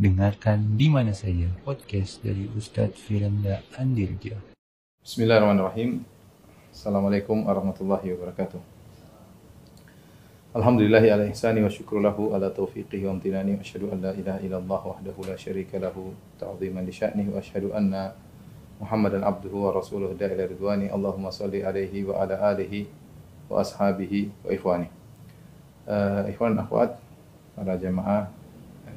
Dengarkan di mana saja podcast dari Ustadz Firanda Andirja. Bismillahirrahmanirrahim. Assalamualaikum warahmatullahi wabarakatuh. Alhamdulillahi ala ihsani wa syukru lahu ala taufiqihi wa amtinani wa asyhadu an la ilaha illallah wahdahu la syarika lahu ta'ziman li sya'nihi wa asyhadu anna Muhammadan abduhu wa rasuluhu da'ila ridwani Allahumma salli alaihi wa ala alihi wa ashabihi wa ikhwani uh, Ikhwan akhwat para jamaah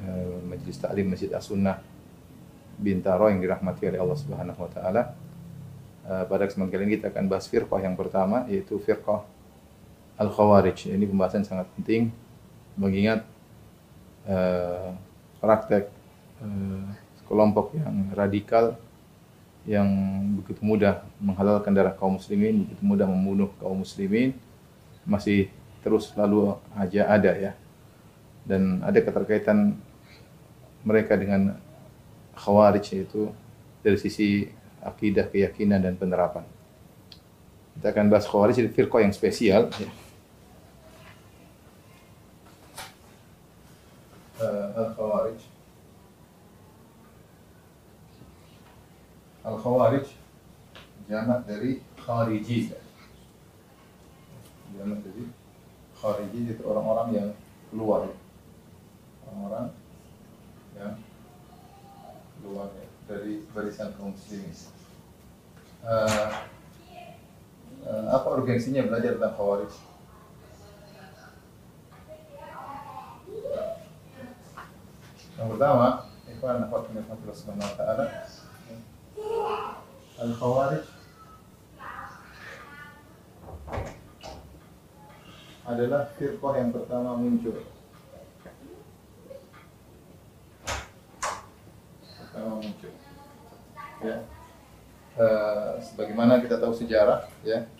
uh, Majlis Ta'lim Masjid As-Sunnah Bintaro yang dirahmati oleh Allah Subhanahu wa taala. Uh, pada kesempatan kali ini kita akan bahas firqah yang pertama yaitu firqah Al-Khawarij. Ini pembahasan sangat penting mengingat uh, praktek uh, kelompok yang radikal yang begitu mudah menghalalkan darah kaum muslimin, begitu mudah membunuh kaum muslimin, masih terus lalu aja ada ya. Dan ada keterkaitan mereka dengan khawarij itu dari sisi akidah, keyakinan dan penerapan. Kita akan bahas khawarij di firqah yang spesial ya. Uh, Al-Khawarij Al-Khawarij jamak dari khariji. Jamak dari khariji itu orang-orang yang keluar. Orang-orang yang keluar dari barisan kaum muslimin. Uh, uh, apa urgensinya belajar tentang khawarij? Yang pertama, ikhwan akhwat min Allah Subhanahu wa taala, Al-Khawarij adalah firqah yang pertama muncul. Pertama muncul. Ya. Uh, sebagaimana kita tahu sejarah, ya.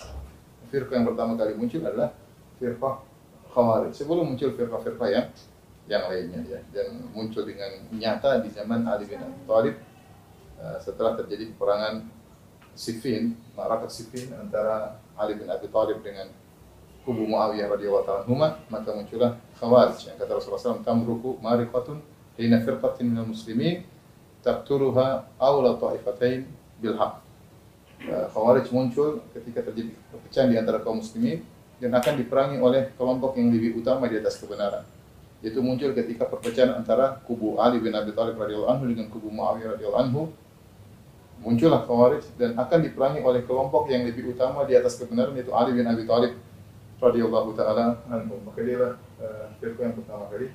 Firqah yang pertama kali muncul adalah firqah Khawarij. Sebelum muncul firqah-firqah yang yang lainnya ya dan muncul dengan nyata di zaman Ali bin Abi Thalib uh, setelah terjadi peperangan Siffin, Ma'rakat Siffin antara Ali bin Abi Thalib dengan kubu Muawiyah radhiyallahu taala maka muncullah Khawarij yang kata Rasulullah SAW tamruku mariqatun hina firqatin minal muslimin taqtuluha awla ta'ifatain bil haq. Khawarij muncul ketika terjadi perpecahan di antara kaum muslimin dan akan diperangi oleh kelompok yang lebih utama di atas kebenaran. Itu muncul ketika perpecahan antara kubu Ali bin Abi Thalib radhiyallahu anhu dengan kubu Muawiyah radhiyallahu anhu muncullah Khawarij dan akan diperangi oleh kelompok yang lebih utama di atas kebenaran yaitu Ali bin Abi Thalib radhiyallahu taala anhu. Maka dia lah uh, yang pertama kali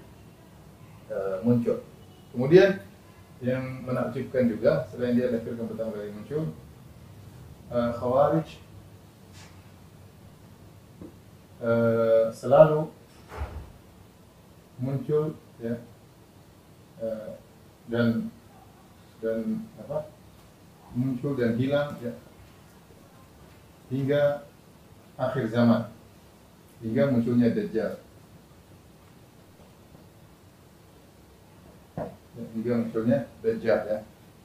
uh, muncul. Kemudian yang menakjubkan juga selain dia yang pertama kali muncul uh, Khawarij uh, selalu muncul ya uh, dan dan apa muncul dan hilang ya, hingga akhir zaman hingga munculnya Dajjal hingga munculnya Dajjal ya.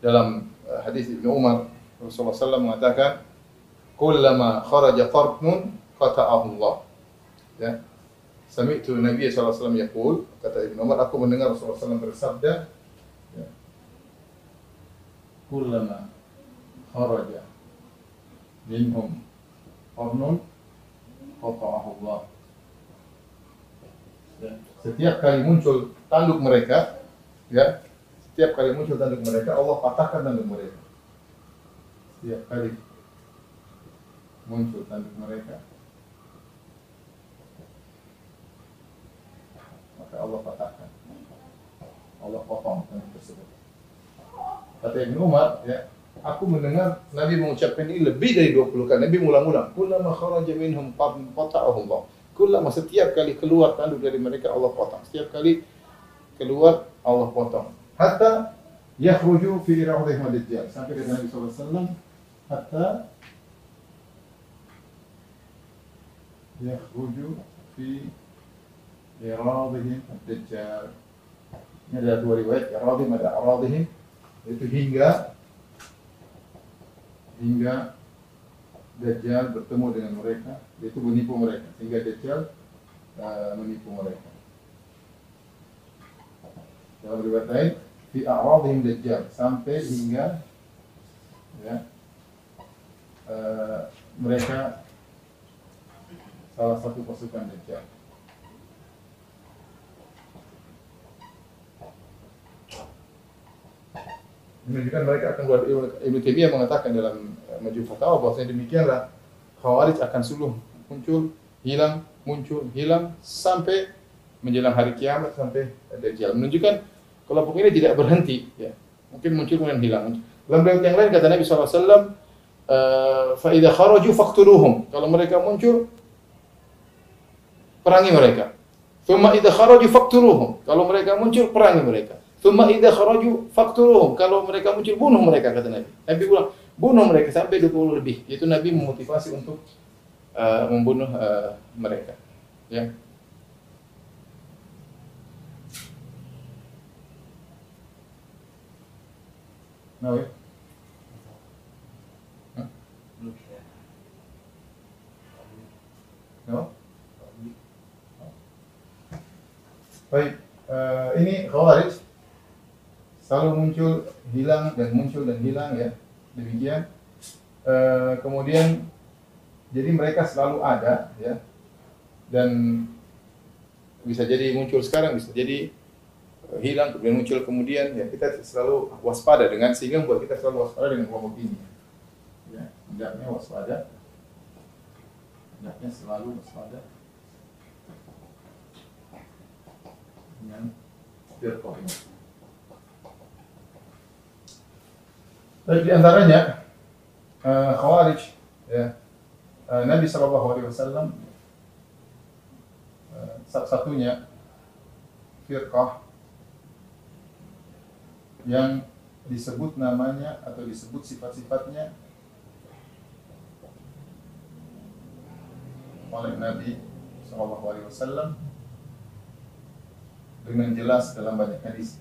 Dalam uh, hadis Ibnu Umar Rasulullah SAW mengatakan kullama kharaja farqun qata'ahu Allah. Ya. Sami'tu Nabi SAW yaqul kata Ibnu Umar aku mendengar Rasulullah SAW bersabda. Ya, kullama kharaja minhum qarnun qata'ahu Allah. Ya. Setiap kali muncul tanduk mereka, ya, setiap kali muncul tanduk mereka, Allah patahkan tanduk mereka. Setiap kali muncul tanduk mereka, maka Allah patahkan. Allah potong tanduk tersebut. Kata Ibn Umar, ya, aku mendengar Nabi mengucapkan ini lebih dari 20 kali. Nabi mengulang-ulang. Kullama kharaja minhum qata'ahu Allah. Kullama setiap kali keluar tanduk dari mereka Allah potong. Setiap kali keluar Allah potong. Hatta yakhruju fi rawdihim dajjal. Sampai kata Nabi SAW hatta yakhruju fi iradihim dajjal. Ini ada dua riwayat, iradihim ada aradihim itu hingga hingga Dajjal bertemu dengan mereka, itu menipu mereka, sehingga Dajjal uh, menipu mereka. Dalam riwayat lain, fi a'radhim dajjal sampai hingga ya eh, mereka salah satu pasukan dajjal. Menunjukkan mereka akan keluar Ibnu Taimiyah mengatakan dalam eh, Majmu' Fatawa bahwasanya demikianlah Khawarij akan suluh muncul, hilang, muncul, hilang sampai menjelang hari kiamat sampai Dajjal. Menunjukkan kelompok ini tidak berhenti ya. Mungkin muncul kemudian hilang. Dalam riwayat yang lain kata Nabi SAW, eh, fa idza kharaju faqtuluhum. Kalau mereka muncul perangi mereka. Thumma idza kharaju faqtuluhum. Kalau mereka muncul perangi mereka. Thumma idza kharaju faqtuluhum. Kalau mereka muncul bunuh mereka kata Nabi. Nabi bilang bunuh mereka sampai 20 lebih. Itu Nabi memotivasi untuk uh, membunuh uh, mereka. Ya. Hah? No? Baik, eh, ini Khawarij selalu muncul, hilang dan muncul dan hilang ya. Demikian. Eh, kemudian jadi mereka selalu ada ya. Dan bisa jadi muncul sekarang, bisa jadi hilang kemudian muncul kemudian ya kita selalu waspada dengan sehingga membuat kita selalu waspada dengan kelompok ini. Ya, hendaknya waspada. Hendaknya selalu waspada. dengan firqah ini. Baik di antaranya uh, Khawarij ya. Uh, Nabi sallallahu alaihi wasallam uh, satu-satunya firqah yang disebut namanya atau disebut sifat-sifatnya oleh Nabi wasallam dengan jelas dalam banyak hadis.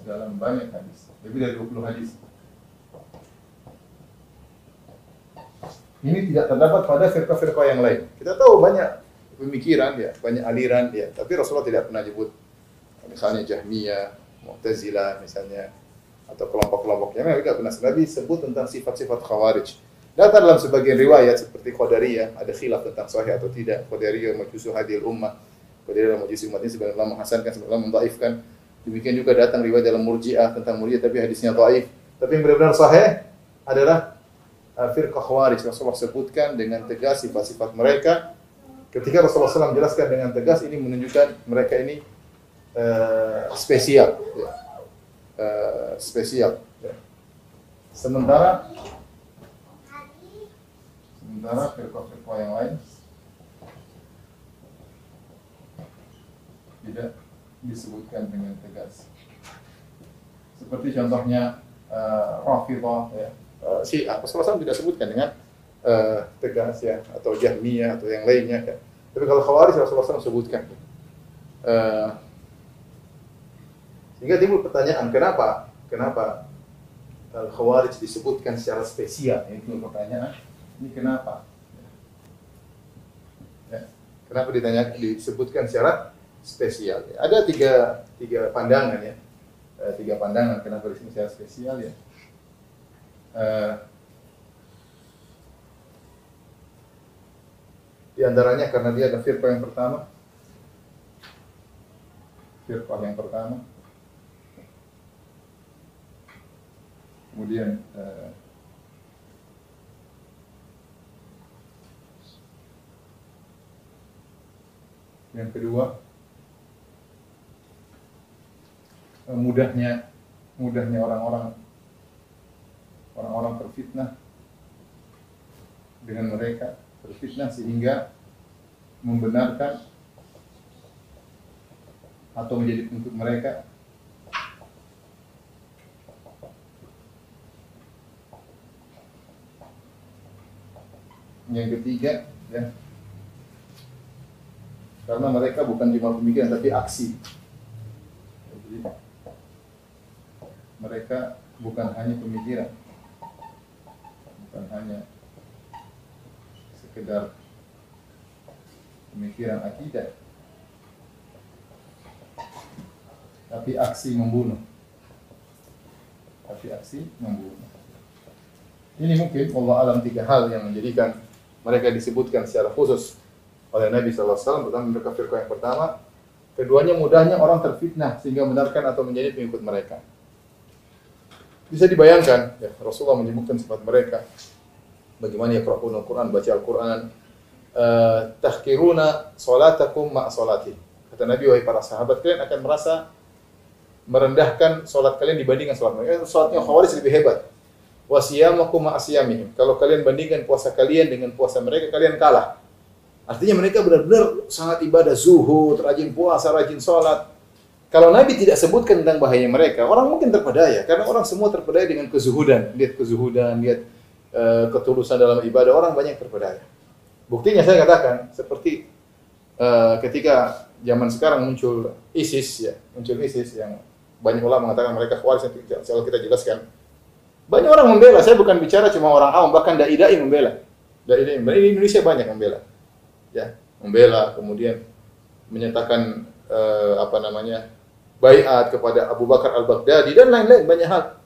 Dalam banyak hadis, lebih dari 20 hadis. Ini tidak terdapat pada firqah-firqah yang lain. Kita tahu banyak pemikiran ya, banyak aliran ya, tapi Rasulullah tidak pernah nyebut misalnya Jahmiyah, Mu'tazilah misalnya atau kelompok-kelompok yang lain tidak pernah Nabi sebut tentang sifat-sifat khawarij. Datang dalam sebagian riwayat seperti Qadariyah ada khilaf tentang sahih atau tidak. Qadariyah majusu hadil ummah Qadariyah majusi umat ini ulama menghasankan, ulama mendhaifkan. Demikian juga datang riwayat dalam Murji'ah tentang Murji'ah tapi hadisnya dhaif. Tapi yang benar-benar sahih adalah uh, firqah Khawarij Rasulullah sebutkan dengan tegas sifat-sifat mereka. Ketika Rasulullah SAW menjelaskan dengan tegas ini menunjukkan mereka ini uh, spesial, ya. uh, spesial. Ya. Sementara sementara firqah-firqah yang lain tidak disebutkan dengan tegas. Seperti contohnya uh, Rafidah ya. Uh, si Rasulullah SAW tidak sebutkan dengan uh, tegas ya atau Jahmiyah atau yang lainnya kan. Tapi kalau Khawarij Rasulullah SAW sebutkan. Uh, sehingga timbul pertanyaan kenapa kenapa uh, Khawarij disebutkan secara spesial? Itu pertanyaan. Ini kenapa? Ya. Kenapa ditanya disebutkan secara spesial. Ada tiga, tiga pandangan ya, uh, tiga pandangan kenapa di sini secara spesial ya. Uh, di antaranya karena dia ada firqah yang pertama, firqah yang pertama, kemudian uh, yang kedua mudahnya mudahnya orang-orang orang-orang terfitnah dengan mereka terfitnah sehingga membenarkan atau menjadi untuk mereka yang ketiga ya karena mereka bukan cuma pemikiran tapi aksi mereka bukan hanya pemikiran, bukan hanya sekedar pemikiran akidah, tapi aksi membunuh. Tapi aksi membunuh. Ini mungkin Allah alam tiga hal yang menjadikan mereka disebutkan secara khusus oleh Nabi SAW. Pertama mereka firqah yang pertama. Keduanya mudahnya orang terfitnah sehingga benarkan atau menjadi pengikut mereka. Bisa dibayangkan, ya, Rasulullah menyebutkan sifat mereka. Bagaimana ya Al-Quran, baca Al-Quran. Uh, tahkiruna solatakum ma solati. Kata Nabi, wahai para sahabat, kalian akan merasa merendahkan solat kalian dibandingkan solat mereka. Solatnya khawarij lebih hebat wasiyamakum ma'asiyamihim. Kalau kalian bandingkan puasa kalian dengan puasa mereka, kalian kalah. Artinya mereka benar-benar sangat ibadah zuhud, rajin puasa, rajin sholat. Kalau Nabi tidak sebutkan tentang bahaya mereka, orang mungkin terpedaya. Karena orang semua terpedaya dengan kezuhudan. Lihat kezuhudan, lihat uh, ketulusan dalam ibadah. Orang banyak terpedaya. Buktinya saya katakan, seperti uh, ketika zaman sekarang muncul ISIS, ya, muncul ISIS yang banyak ulama mengatakan mereka khawarij, yang kita jelaskan banyak orang membela. Saya bukan bicara cuma orang awam, bahkan dai-dai membela. Dai-dai membela. Di Indonesia banyak membela. Ya, membela, kemudian menyatakan uh, apa namanya? baiat kepada Abu Bakar Al-Baghdadi dan lain-lain banyak hal.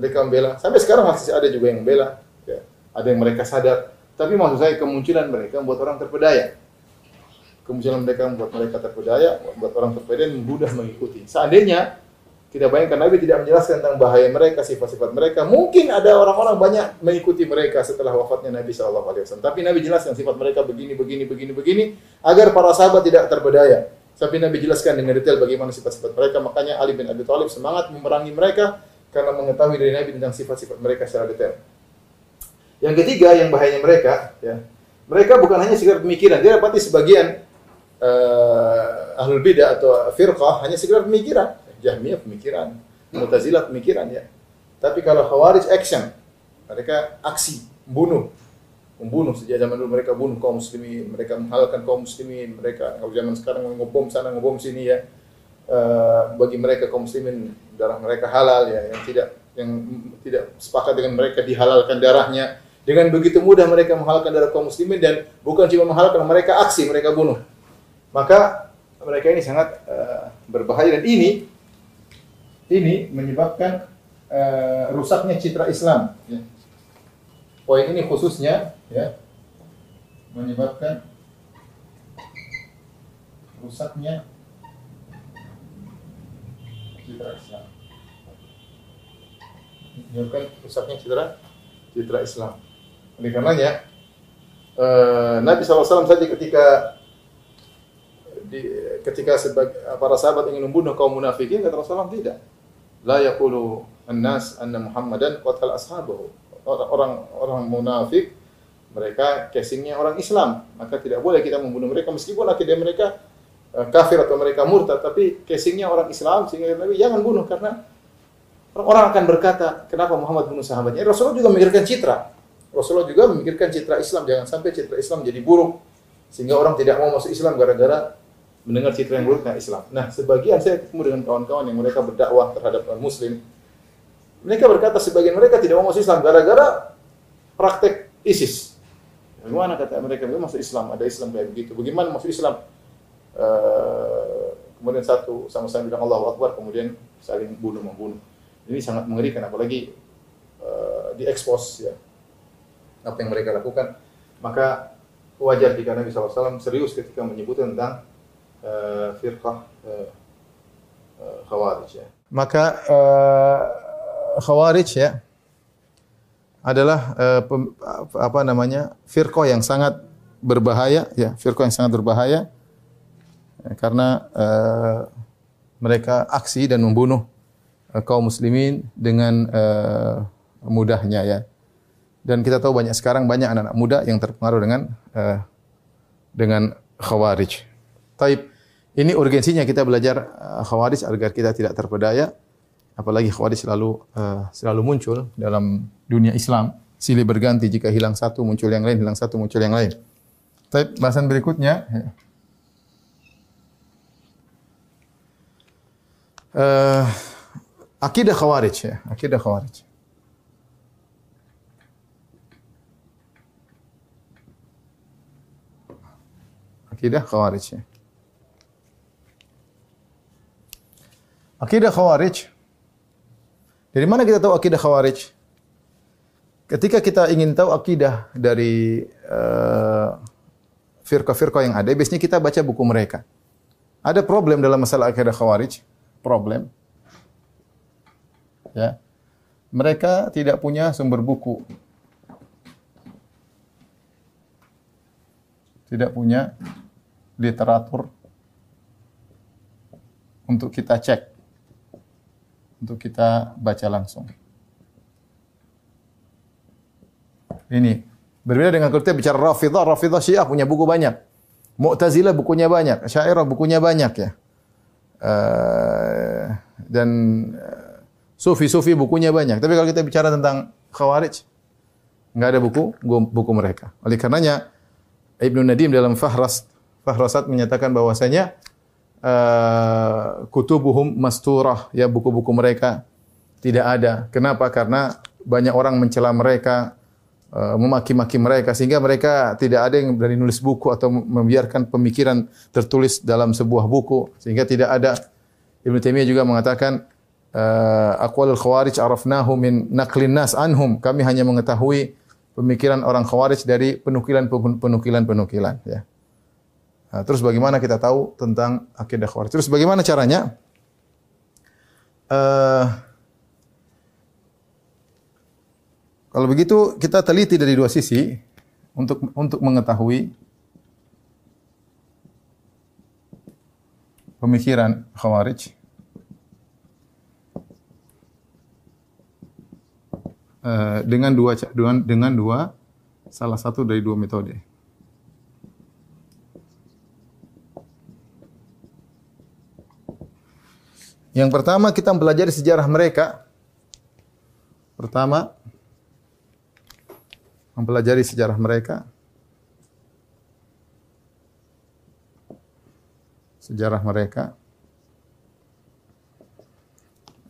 Mereka membela. Sampai sekarang masih ada juga yang membela. Ya. Ada yang mereka sadar. Tapi maksud saya kemunculan mereka membuat orang terpedaya. Kemunculan mereka membuat mereka terpedaya, membuat orang terpedaya mudah mengikuti. Seandainya kita bayangkan Nabi tidak menjelaskan tentang bahaya mereka, sifat-sifat mereka. Mungkin ada orang-orang banyak mengikuti mereka setelah wafatnya Nabi Shallallahu Alaihi. Tapi Nabi jelaskan sifat mereka begini, begini, begini, begini, agar para sahabat tidak terbedaya. Tapi Nabi jelaskan dengan detail bagaimana sifat-sifat mereka. Makanya Ali bin Abi Thalib semangat memerangi mereka karena mengetahui dari Nabi tentang sifat-sifat mereka secara detail. Yang ketiga, yang bahayanya mereka, ya, mereka bukan hanya sekedar pemikiran. Dia dapati sebagian uh, ahlul bidah atau firqah hanya sekedar pemikiran Jahmiyah pemikiran, Mu'tazilah pemikiran ya. Tapi kalau Khawarij action, mereka aksi, bunuh. Membunuh sejak zaman dulu mereka bunuh kaum muslimin, mereka menghalalkan kaum muslimin, mereka kalau zaman sekarang ngebom sana ngebom sini ya. Uh, bagi mereka kaum muslimin darah mereka halal ya, yang tidak yang tidak sepakat dengan mereka dihalalkan darahnya. Dengan begitu mudah mereka menghalalkan darah kaum muslimin dan bukan cuma menghalalkan mereka aksi mereka bunuh. Maka mereka ini sangat uh, berbahaya dan ini ini menyebabkan uh, rusaknya citra Islam. Ya. Poin ini khususnya ya menyebabkan rusaknya citra Islam. Menyebabkan rusaknya citra citra Islam. Oleh karenanya uh, Nabi SAW saja ketika di, ketika sebagai para sahabat ingin membunuh kaum munafikin kata Rasulullah tidak la yaqulu an-nas anna Muhammadan qatal ashabahu. Orang orang munafik mereka casingnya orang Islam, maka tidak boleh kita membunuh mereka meskipun akhirnya mereka uh, kafir atau mereka murtad, tapi casingnya orang Islam sehingga Nabi jangan bunuh karena orang akan berkata kenapa Muhammad bunuh sahabatnya. Rasulullah juga memikirkan citra. Rasulullah juga memikirkan citra Islam jangan sampai citra Islam jadi buruk sehingga orang tidak mau masuk Islam gara-gara mendengar citra yang buruk Islam. Nah, sebagian saya ketemu dengan kawan-kawan yang mereka berdakwah terhadap non muslim. Mereka berkata sebagian mereka tidak mau masuk Islam gara-gara praktek ISIS. Bagaimana kata mereka? Bagaimana masuk Islam? Ada Islam kayak begitu. Bagaimana masuk Islam? Uh, kemudian satu sama-sama bilang Allah Akbar, kemudian saling bunuh membunuh. Ini sangat mengerikan, apalagi uh, diekspos ya apa yang mereka lakukan. Maka wajar jika Nabi SAW serius ketika menyebut tentang firqah khawarij ya. Maka khawarij ya adalah uh, apa namanya firqah yang sangat berbahaya ya firqah yang sangat berbahaya ya, karena uh, mereka aksi dan membunuh uh, kaum muslimin dengan uh, mudahnya ya dan kita tahu banyak sekarang banyak anak-anak muda yang terpengaruh dengan uh, dengan khawarij. Taib ini urgensinya kita belajar uh, khawarij agar kita tidak terpedaya. Apalagi khawarij selalu uh, selalu muncul dalam dunia Islam. Silih berganti jika hilang satu muncul yang lain, hilang satu muncul yang lain. Tapi bahasan berikutnya uh, akidah khawarij ya, akidah khawarij. Akidah khawarij ya. Akidah Khawarij. Dari mana kita tahu akidah Khawarij? Ketika kita ingin tahu akidah dari uh, firqa-firqa yang ada, biasanya kita baca buku mereka. Ada problem dalam masalah akidah Khawarij, problem. Ya. Mereka tidak punya sumber buku. Tidak punya literatur untuk kita cek. Untuk kita baca langsung. Ini berbeda dengan kalau kita bicara Rafidah, Rafidah Syiah punya buku banyak. Mu'tazilah bukunya banyak, Syairah bukunya banyak ya. Uh, dan uh, sufi-sufi bukunya banyak. Tapi kalau kita bicara tentang Khawarij, nggak ada buku buku mereka. Oleh karenanya Ibnu Nadim dalam Fahras Fahrasat menyatakan bahwasanya uh, kutubuhum masturah. Ya buku-buku mereka tidak ada. Kenapa? Karena banyak orang mencela mereka, uh, memaki-maki mereka sehingga mereka tidak ada yang berani nulis buku atau membiarkan pemikiran tertulis dalam sebuah buku. Sehingga tidak ada. Ibnu Taimiyah juga mengatakan uh, aqwalul khawarij arafnahu min naqlin nas anhum. Kami hanya mengetahui pemikiran orang khawarij dari penukilan penukilan penukilan ya Nah, terus bagaimana kita tahu tentang akidah khawarij? Terus bagaimana caranya? Uh, kalau begitu kita teliti dari dua sisi untuk untuk mengetahui pemikiran khawarij. Uh, dengan dua dengan dua salah satu dari dua metode. Yang pertama kita mempelajari sejarah mereka. Pertama mempelajari sejarah mereka. Sejarah mereka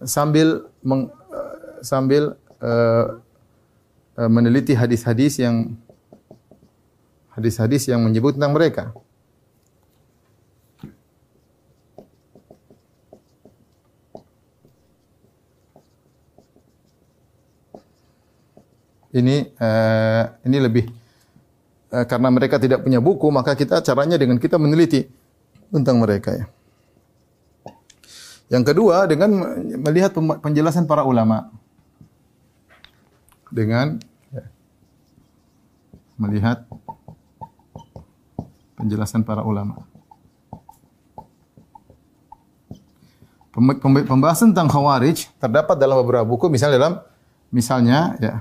sambil meng, sambil uh, meneliti hadis-hadis yang hadis-hadis yang menyebut tentang mereka. Ini uh, ini lebih uh, karena mereka tidak punya buku maka kita caranya dengan kita meneliti tentang mereka ya. Yang kedua dengan melihat penjelasan para ulama dengan ya, melihat penjelasan para ulama. Pembahasan tentang khawarij terdapat dalam beberapa buku misalnya dalam misalnya ya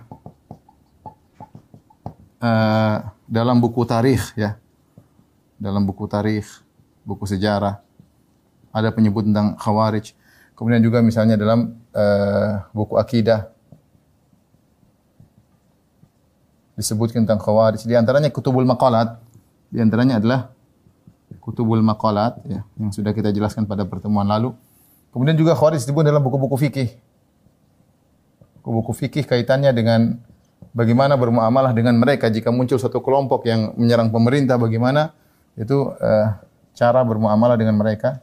uh, dalam buku tarikh ya. Dalam buku tarikh, buku sejarah ada penyebut tentang khawarij. Kemudian juga misalnya dalam uh, buku akidah disebutkan tentang khawarij. Di antaranya kutubul maqalat. Di antaranya adalah kutubul maqalat ya, yang sudah kita jelaskan pada pertemuan lalu. Kemudian juga khawarij disebut dalam buku-buku fikih. Buku-buku fikih kaitannya dengan bagaimana bermuamalah dengan mereka jika muncul satu kelompok yang menyerang pemerintah bagaimana itu uh, cara bermuamalah dengan mereka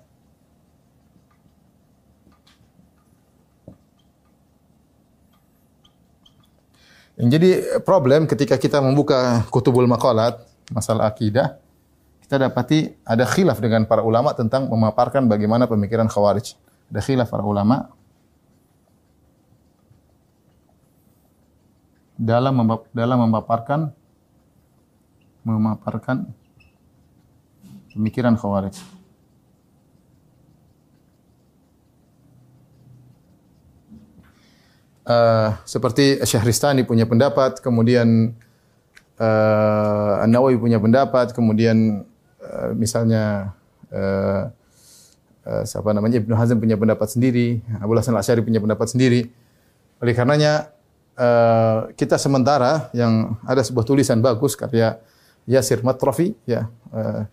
Yang jadi problem ketika kita membuka kutubul maqalat, masalah akidah, kita dapati ada khilaf dengan para ulama tentang memaparkan bagaimana pemikiran khawarij. Ada khilaf para ulama dalam dalam memaparkan memaparkan pemikiran Khawarij. Uh, seperti Syahristani punya pendapat, kemudian uh, An-Nawawi punya pendapat, kemudian uh, misalnya uh, uh, siapa namanya Ibnu Hazm punya pendapat sendiri, Abu Hasan Al-Asy'ari punya pendapat sendiri. Oleh karenanya Eh, kita sementara yang ada sebuah tulisan bagus karya Yasir Matrafi ya uh,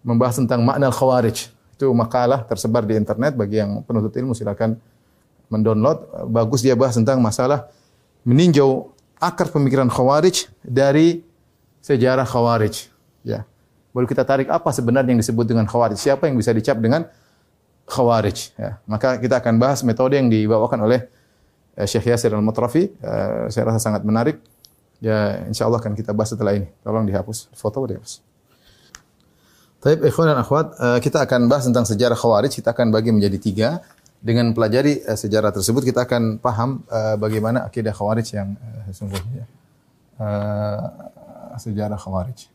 membahas tentang makna khawarij. Itu makalah tersebar di internet bagi yang penuntut ilmu silakan mendownload. Bagus dia bahas tentang masalah meninjau akar pemikiran khawarij dari sejarah khawarij ya. Baru kita tarik apa sebenarnya yang disebut dengan khawarij. Siapa yang bisa dicap dengan Khawarij. Ya. Maka kita akan bahas metode yang dibawakan oleh Syekh Yasir Al-Mutrafi. Uh, saya rasa sangat menarik. Ya, insya Allah akan kita bahas setelah ini. Tolong dihapus. Foto dihapus. Taib ikhwan dan akhwat, uh, kita akan bahas tentang sejarah Khawarij. Kita akan bagi menjadi tiga. Dengan pelajari sejarah tersebut, kita akan paham bagaimana akidah Khawarij yang uh, sesungguhnya. Uh, sejarah Khawarij.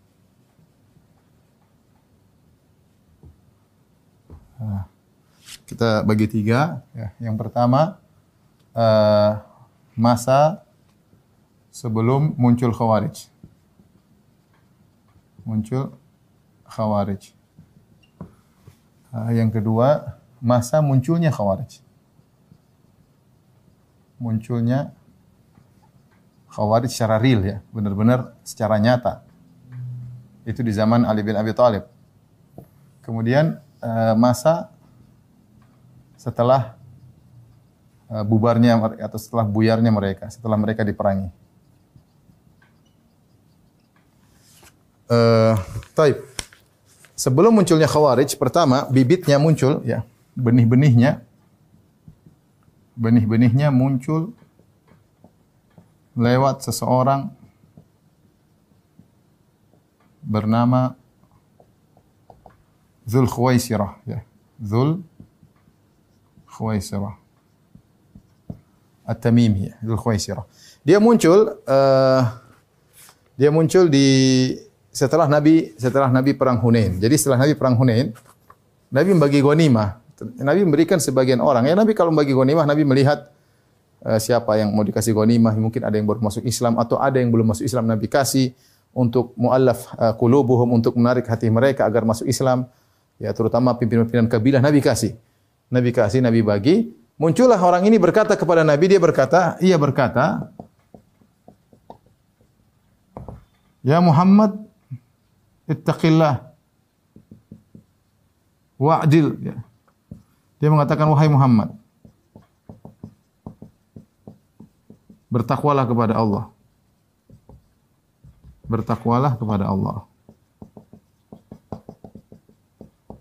Nah, kita bagi tiga. Ya. Yang pertama, uh, masa sebelum muncul Khawarij. Muncul Khawarij. Uh, yang kedua, masa munculnya Khawarij. Munculnya Khawarij secara real ya, benar-benar secara nyata. Itu di zaman Ali bin Abi Thalib. Kemudian uh, masa setelah bubarnya atau setelah buyarnya mereka, setelah mereka diperangi. Uh, taib. Sebelum munculnya Khawarij, pertama bibitnya muncul, ya, benih-benihnya, benih-benihnya muncul lewat seseorang bernama Zul Khuwaisirah, ya. Zul Khuwaisirah. At-Tamimi, Dzul Khuwaisirah. Dia muncul uh, dia muncul di setelah Nabi setelah Nabi perang Hunain. Jadi setelah Nabi perang Hunain, Nabi membagi ghanimah. Nabi memberikan sebagian orang. Ya Nabi kalau membagi ghanimah, Nabi melihat uh, siapa yang mau dikasih ghanimah, mungkin ada yang baru masuk Islam atau ada yang belum masuk Islam Nabi kasih untuk muallaf uh, qulubuhum untuk menarik hati mereka agar masuk Islam. Ya terutama pimpinan-pimpinan kabilah Nabi kasih. Nabi kasih, Nabi bagi. Muncullah orang ini berkata kepada Nabi, dia berkata, ia berkata, Ya Muhammad, ittaqillah wa'dil. Ya. Dia mengatakan, wahai Muhammad, bertakwalah kepada Allah. Bertakwalah kepada Allah.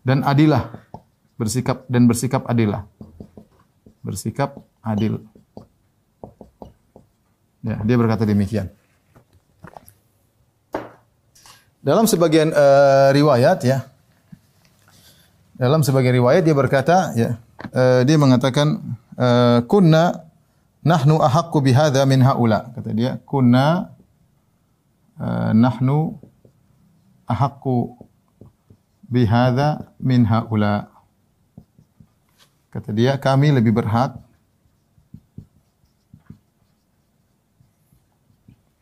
Dan adilah bersikap dan bersikap adillah. Bersikap adil. Ya, dia berkata demikian. Dalam sebagian uh, riwayat ya. Dalam sebagian riwayat dia berkata ya, uh, dia mengatakan uh, kunna nahnu ahaqqu bihadza min haula. Kata dia, kunna uh, nahnu ahaqqu bihadza min haula. Kata dia, kami lebih berhak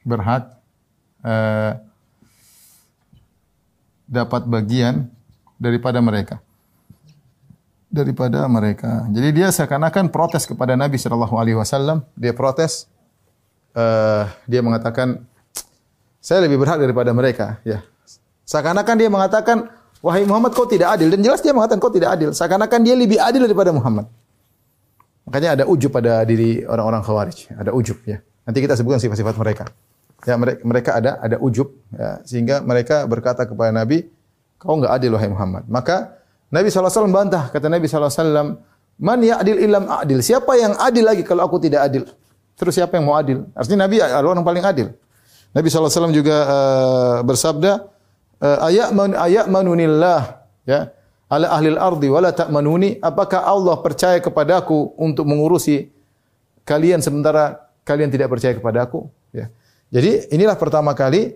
berhak uh, dapat bagian daripada mereka. Daripada mereka. Jadi dia seakan-akan protes kepada Nabi Shallallahu Alaihi Wasallam. Dia protes. Uh, dia mengatakan, saya lebih berhak daripada mereka. Ya. Seakan-akan dia mengatakan, Wahai Muhammad kau tidak adil. Dan jelas dia mengatakan kau tidak adil. Seakan-akan dia lebih adil daripada Muhammad. Makanya ada ujub pada diri orang-orang khawarij. Ada ujub ya. Nanti kita sebutkan sifat-sifat mereka. Ya mereka ada ada ujub ya, sehingga mereka berkata kepada Nabi, kau enggak adil wahai Muhammad. Maka Nabi SAW bantah, kata Nabi SAW, Man adil ilam adil. Siapa yang adil lagi kalau aku tidak adil? Terus siapa yang mau adil? Artinya Nabi adalah orang paling adil. Nabi SAW juga uh, bersabda, man ayak manunillah ya. Ala ahli ardi wala ta'manuni. Apakah Allah percaya kepadaku untuk mengurusi kalian sementara kalian tidak percaya kepadaku ya. Jadi inilah pertama kali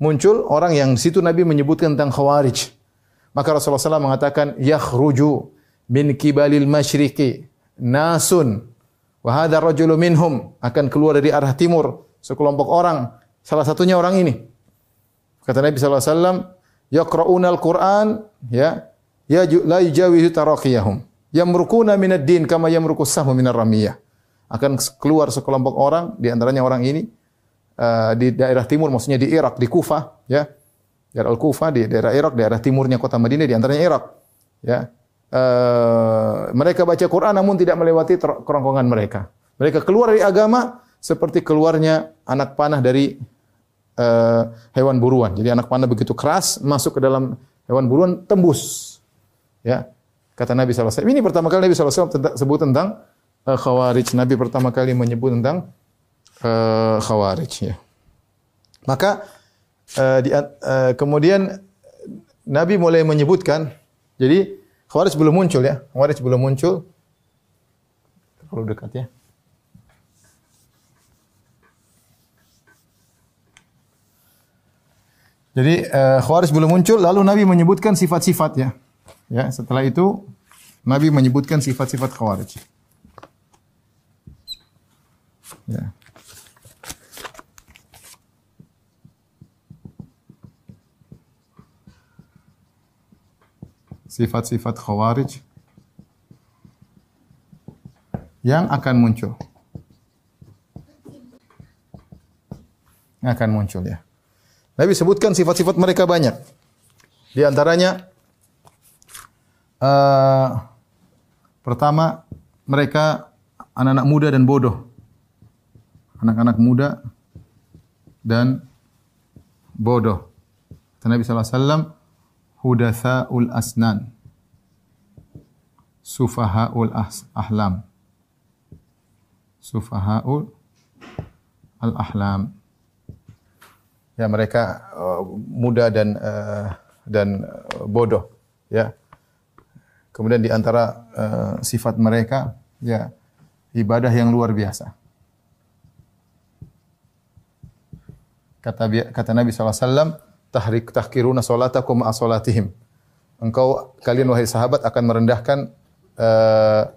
muncul orang yang situ Nabi menyebutkan tentang khawarij. Maka Rasulullah SAW mengatakan yakhruju min kibalil masyriqi nasun wa hadha minhum. Akan keluar dari arah timur sekelompok orang salah satunya orang ini Kata Nabi wasallam, "Yaqra'una al-Qur'an ya, ya la yujawizu taraqiyahum. Yamrukuna minad din kama yamruku sahmu minar ramiyah." Akan keluar sekelompok orang, di antaranya orang ini uh, di daerah timur, maksudnya di Irak, di Kufah, ya. Daerah Al-Kufah di daerah Irak, daerah timurnya kota Madinah di antaranya Irak. Ya. Uh, mereka baca Quran namun tidak melewati kerongkongan mereka. Mereka keluar dari agama seperti keluarnya anak panah dari uh, hewan buruan. Jadi anak panah begitu keras masuk ke dalam hewan buruan tembus. Ya. Kata Nabi SAW. Ini pertama kali Nabi SAW sebut tentang uh, khawarij. Nabi pertama kali menyebut tentang uh, khawarij. Ya. Maka uh, di, uh, kemudian Nabi mulai menyebutkan, jadi khawarij belum muncul ya. Khawarij belum muncul. Kalau dekat ya. Jadi uh, khawarij belum muncul, lalu Nabi menyebutkan sifat-sifat ya. Ya, setelah itu Nabi menyebutkan sifat-sifat khawarij. Ya. Sifat-sifat khawarij yang akan muncul. Yang akan muncul ya. Nabi sebutkan sifat-sifat mereka banyak. Di antaranya uh, pertama mereka anak-anak muda dan bodoh. Anak-anak muda dan bodoh. Kata Nabi sallallahu alaihi wasallam, hudatsaul asnan. Sufahaul ahlam. Sufahaul al-ahlam. Ya mereka uh, muda dan uh, dan uh, bodoh, ya. Kemudian di antara uh, sifat mereka ya ibadah yang luar biasa. Kata kata Nabi SAW, tahrik tahkiruna salatakum asolatihim. Engkau kalian wahai sahabat akan merendahkan uh,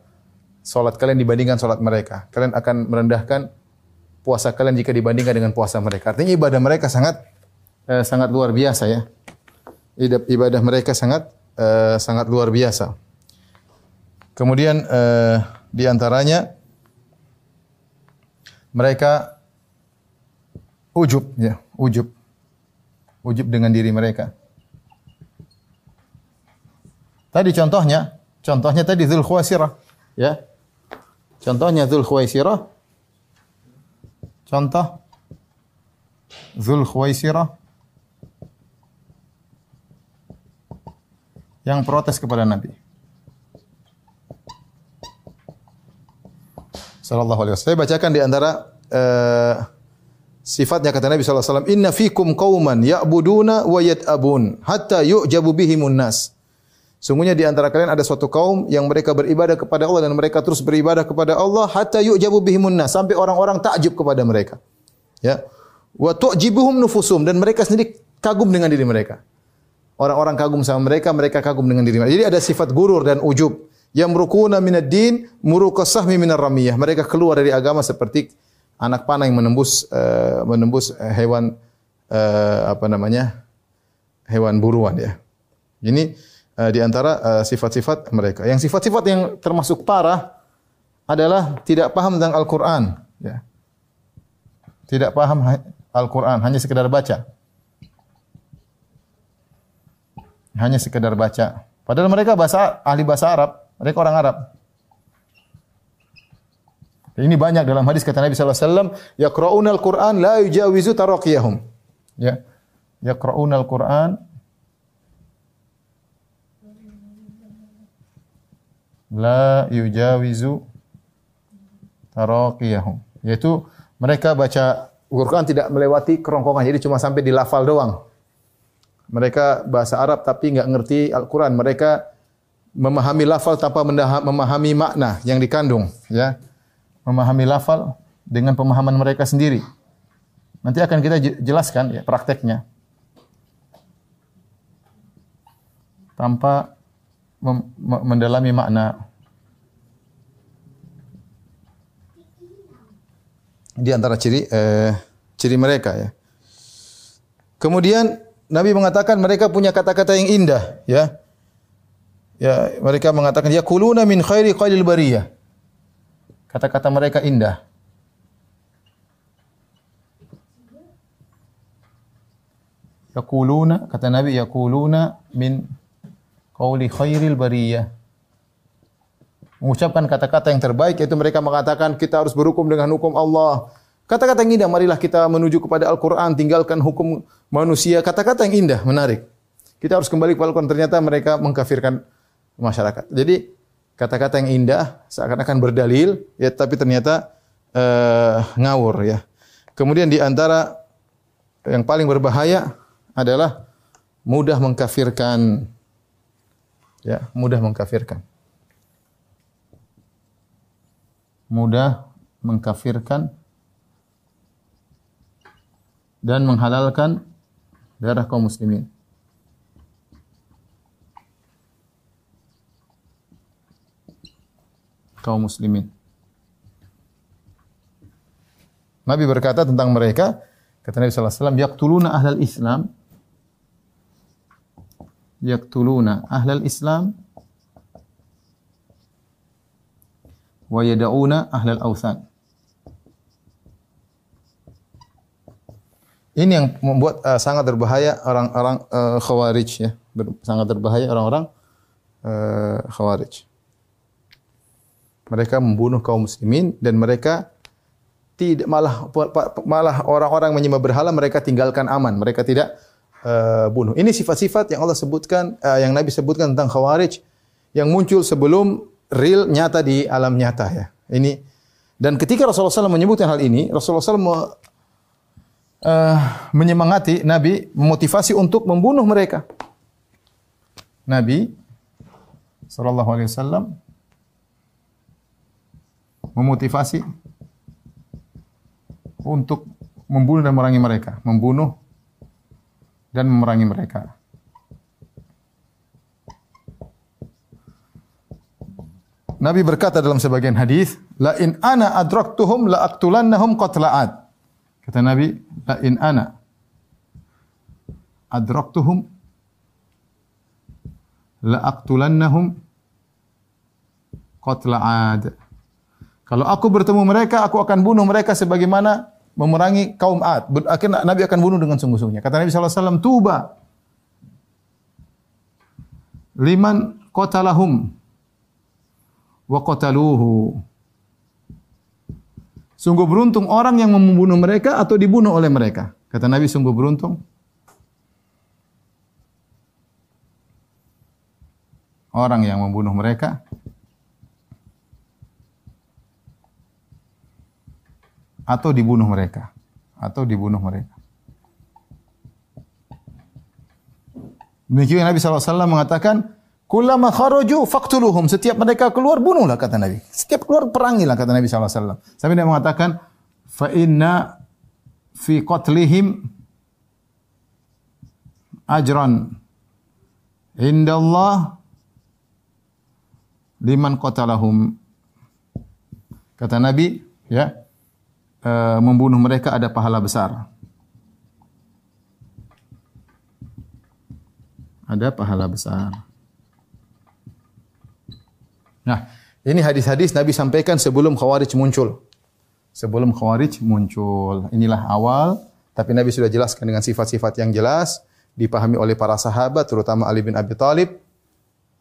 salat kalian dibandingkan salat mereka. Kalian akan merendahkan puasa kalian jika dibandingkan dengan puasa mereka. Artinya ibadah mereka sangat uh, sangat luar biasa ya. Ibadah mereka sangat uh, sangat luar biasa. Kemudian uh, di antaranya mereka ujub ya, ujub. Ujub dengan diri mereka. Tadi contohnya, contohnya tadi Dzul Khuwaisirah, ya. Contohnya Dzul Khuwaisirah. Contoh Dzul Khuwaisirah yang protes kepada Nabi. sallallahu alaihi wasallam. Saya bacakan di antara uh, sifatnya kata Nabi sallallahu alaihi wasallam, "Inna fikum qauman ya'buduna wa yat'abun hatta yu'jabu bihimun nas." Sungguhnya di antara kalian ada suatu kaum yang mereka beribadah kepada Allah dan mereka terus beribadah kepada Allah hatta yu'jabu bihimun sampai orang-orang takjub kepada mereka. Ya. Wa tu'jibuhum nufusum dan mereka sendiri kagum dengan diri mereka. Orang-orang kagum sama mereka, mereka kagum dengan diri mereka. Jadi ada sifat gurur dan ujub yang merukuna minad din murukasahmi minar ramiyah. Mereka keluar dari agama seperti anak panah yang menembus uh, menembus hewan uh, apa namanya? hewan buruan ya. Ini uh, di antara sifat-sifat uh, mereka. Yang sifat-sifat yang termasuk parah adalah tidak paham tentang Al-Qur'an, ya. Tidak paham Al-Qur'an, hanya sekedar baca. Hanya sekedar baca. Padahal mereka bahasa ahli bahasa Arab. Mereka orang Arab. Ini banyak dalam hadis kata Nabi sallallahu alaihi wasallam, al-Qur'an la yujawizu taraqiyahum. Ya. Yaqra'una al-Qur'an la yujawizu taraqiyahum. Yaitu mereka baca Al-Qur'an tidak melewati kerongkongan, jadi cuma sampai di lafal doang. Mereka bahasa Arab tapi nggak ngerti Al-Quran. Mereka memahami lafal tanpa memahami makna yang dikandung, ya. Memahami lafal dengan pemahaman mereka sendiri. Nanti akan kita jelaskan ya prakteknya. Tanpa mendalami makna di antara ciri eh, ciri mereka ya. Kemudian Nabi mengatakan mereka punya kata-kata yang indah, ya. Ya, mereka mengatakan ya kuluna min khairi qailil bariyah. Kata-kata mereka indah. Yaquluna kata Nabi yaquluna min qauli khairil bariyah. Mengucapkan kata-kata yang terbaik yaitu mereka mengatakan kita harus berhukum dengan hukum Allah. Kata-kata yang indah, marilah kita menuju kepada Al-Quran, tinggalkan hukum manusia. Kata-kata yang indah, menarik. Kita harus kembali kepada Al-Quran. Ternyata mereka mengkafirkan masyarakat. Jadi kata-kata yang indah seakan-akan berdalil ya tapi ternyata uh, ngawur ya. Kemudian di antara yang paling berbahaya adalah mudah mengkafirkan ya, mudah mengkafirkan. Mudah mengkafirkan dan menghalalkan darah kaum muslimin. Kaum muslimin. Nabi berkata tentang mereka, kata Nabi wasallam, yaqtuluna ahlal Islam yaqtuluna ahlal Islam wa yad'una ahlal awthan. Ini yang membuat uh, sangat berbahaya orang-orang uh, khawarij ya. Ber, sangat berbahaya orang-orang uh, khawarij. Mereka membunuh kaum muslimin dan mereka tidak malah malah orang-orang menyembah berhala mereka tinggalkan aman, mereka tidak uh, bunuh. Ini sifat-sifat yang Allah sebutkan uh, yang Nabi sebutkan tentang khawarij yang muncul sebelum real nyata di alam nyata ya. Ini dan ketika Rasulullah SAW menyebutkan hal ini, Rasulullah SAW uh, menyemangati Nabi, memotivasi untuk membunuh mereka. Nabi Sallallahu Alaihi memotivasi untuk membunuh dan memerangi mereka, membunuh dan memerangi mereka. Nabi berkata dalam sebagian hadis, "La in ana adraktuhum la aqtulannahum qatla'at." Kata Nabi, la in ana adraktuhum la aqtulannahum qatla ad. Kalau aku bertemu mereka, aku akan bunuh mereka sebagaimana memerangi kaum Ad. Akhirnya Nabi akan bunuh dengan sungguh-sungguhnya. Kata Nabi SAW, Tuba liman qatalahum wa qataluhu. Sungguh beruntung orang yang membunuh mereka atau dibunuh oleh mereka. Kata Nabi sungguh beruntung. Orang yang membunuh mereka atau dibunuh mereka atau dibunuh mereka. Demikian Nabi SAW mengatakan, Kullama kharaju faqtuluhum. Setiap mereka keluar bunuhlah kata Nabi. Setiap keluar perangilah kata Nabi SAW. Sampai dia mengatakan fa inna fi qatlihim ajran indallah liman qatalahum. Kata Nabi, ya, e, membunuh mereka ada pahala besar. Ada pahala besar. Nah, ini hadis-hadis Nabi sampaikan sebelum Khawarij muncul. Sebelum Khawarij muncul. Inilah awal, tapi Nabi sudah jelaskan dengan sifat-sifat yang jelas, dipahami oleh para sahabat, terutama Ali bin Abi Thalib.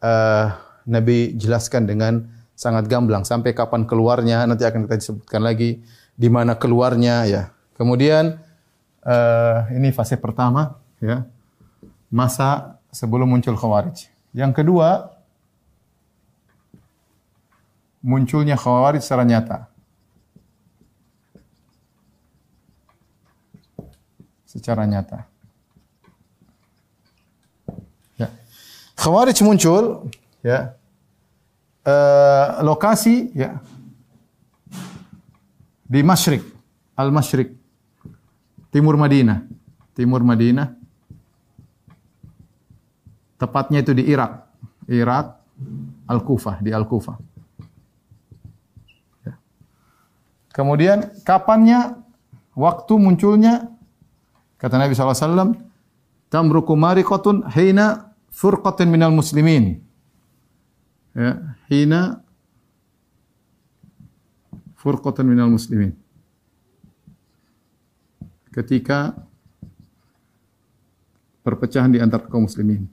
Uh, Nabi jelaskan dengan sangat gamblang sampai kapan keluarnya nanti akan kita sebutkan lagi di mana keluarnya ya. Kemudian uh, ini fase pertama ya. Masa sebelum muncul Khawarij. Yang kedua, munculnya khawarij secara nyata. Secara nyata. Ya. Khawarij muncul ya. Uh, lokasi ya di Masyrik, Al-Masyrik, timur Madinah. Timur Madinah. Tepatnya itu di Irak. Irak, Al-Kufah, di Al-Kufah. Kemudian kapannya waktu munculnya kata Nabi SAW tamruku mariqatun hina furqatin minal muslimin ya hina furqatin minal muslimin ketika perpecahan di antara kaum muslimin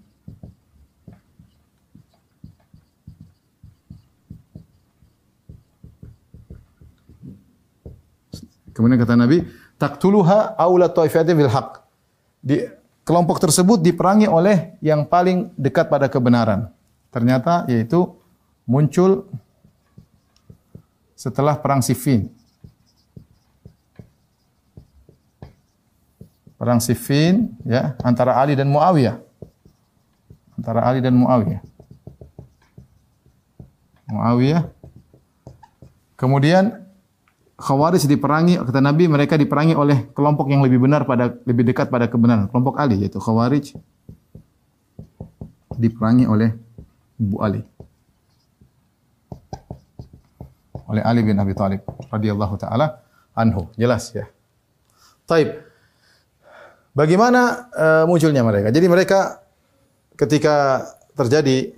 Kemudian kata Nabi, taktuluha aula taifatin bil haq. Di kelompok tersebut diperangi oleh yang paling dekat pada kebenaran. Ternyata yaitu muncul setelah perang Siffin. Perang Siffin ya antara Ali dan Muawiyah. Antara Ali dan Muawiyah. Muawiyah. Kemudian Khawarij diperangi kata Nabi mereka diperangi oleh kelompok yang lebih benar pada lebih dekat pada kebenaran, kelompok Ali yaitu Khawarij diperangi oleh Ibu Ali. Oleh Ali bin Abi Thalib radhiyallahu taala anhu. Jelas ya. Taib. Bagaimana uh, munculnya mereka? Jadi mereka ketika terjadi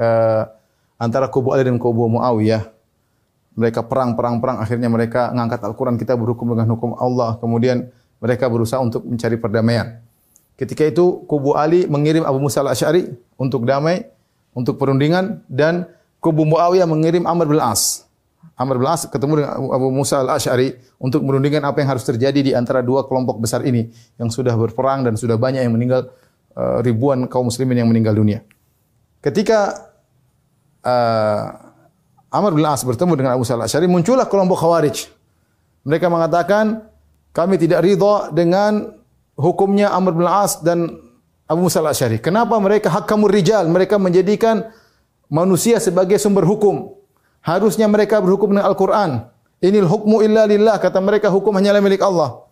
uh, antara kubu Ali dan kubu Muawiyah mereka perang, perang, perang. Akhirnya mereka mengangkat Al-Quran, kita berhukum dengan hukum Allah. Kemudian mereka berusaha untuk mencari perdamaian. Ketika itu kubu Ali mengirim Abu Musa al-Ash'ari untuk damai, untuk perundingan. Dan kubu Muawiyah mengirim Amr bin As. Amr bin As ketemu dengan Abu Musa al-Ash'ari untuk merundingkan apa yang harus terjadi di antara dua kelompok besar ini. Yang sudah berperang dan sudah banyak yang meninggal, uh, ribuan kaum muslimin yang meninggal dunia. Ketika uh, Amr bin As bertemu dengan Abu Salah Asy'ari, muncullah kelompok Khawarij. Mereka mengatakan, kami tidak ridha dengan hukumnya Amr bin As dan Abu Musa al-Asy'ari. Kenapa mereka hakamur rijal? Mereka menjadikan manusia sebagai sumber hukum. Harusnya mereka berhukum dengan Al-Quran. Inil hukmu illa lillah. Kata mereka hukum hanyalah milik Allah.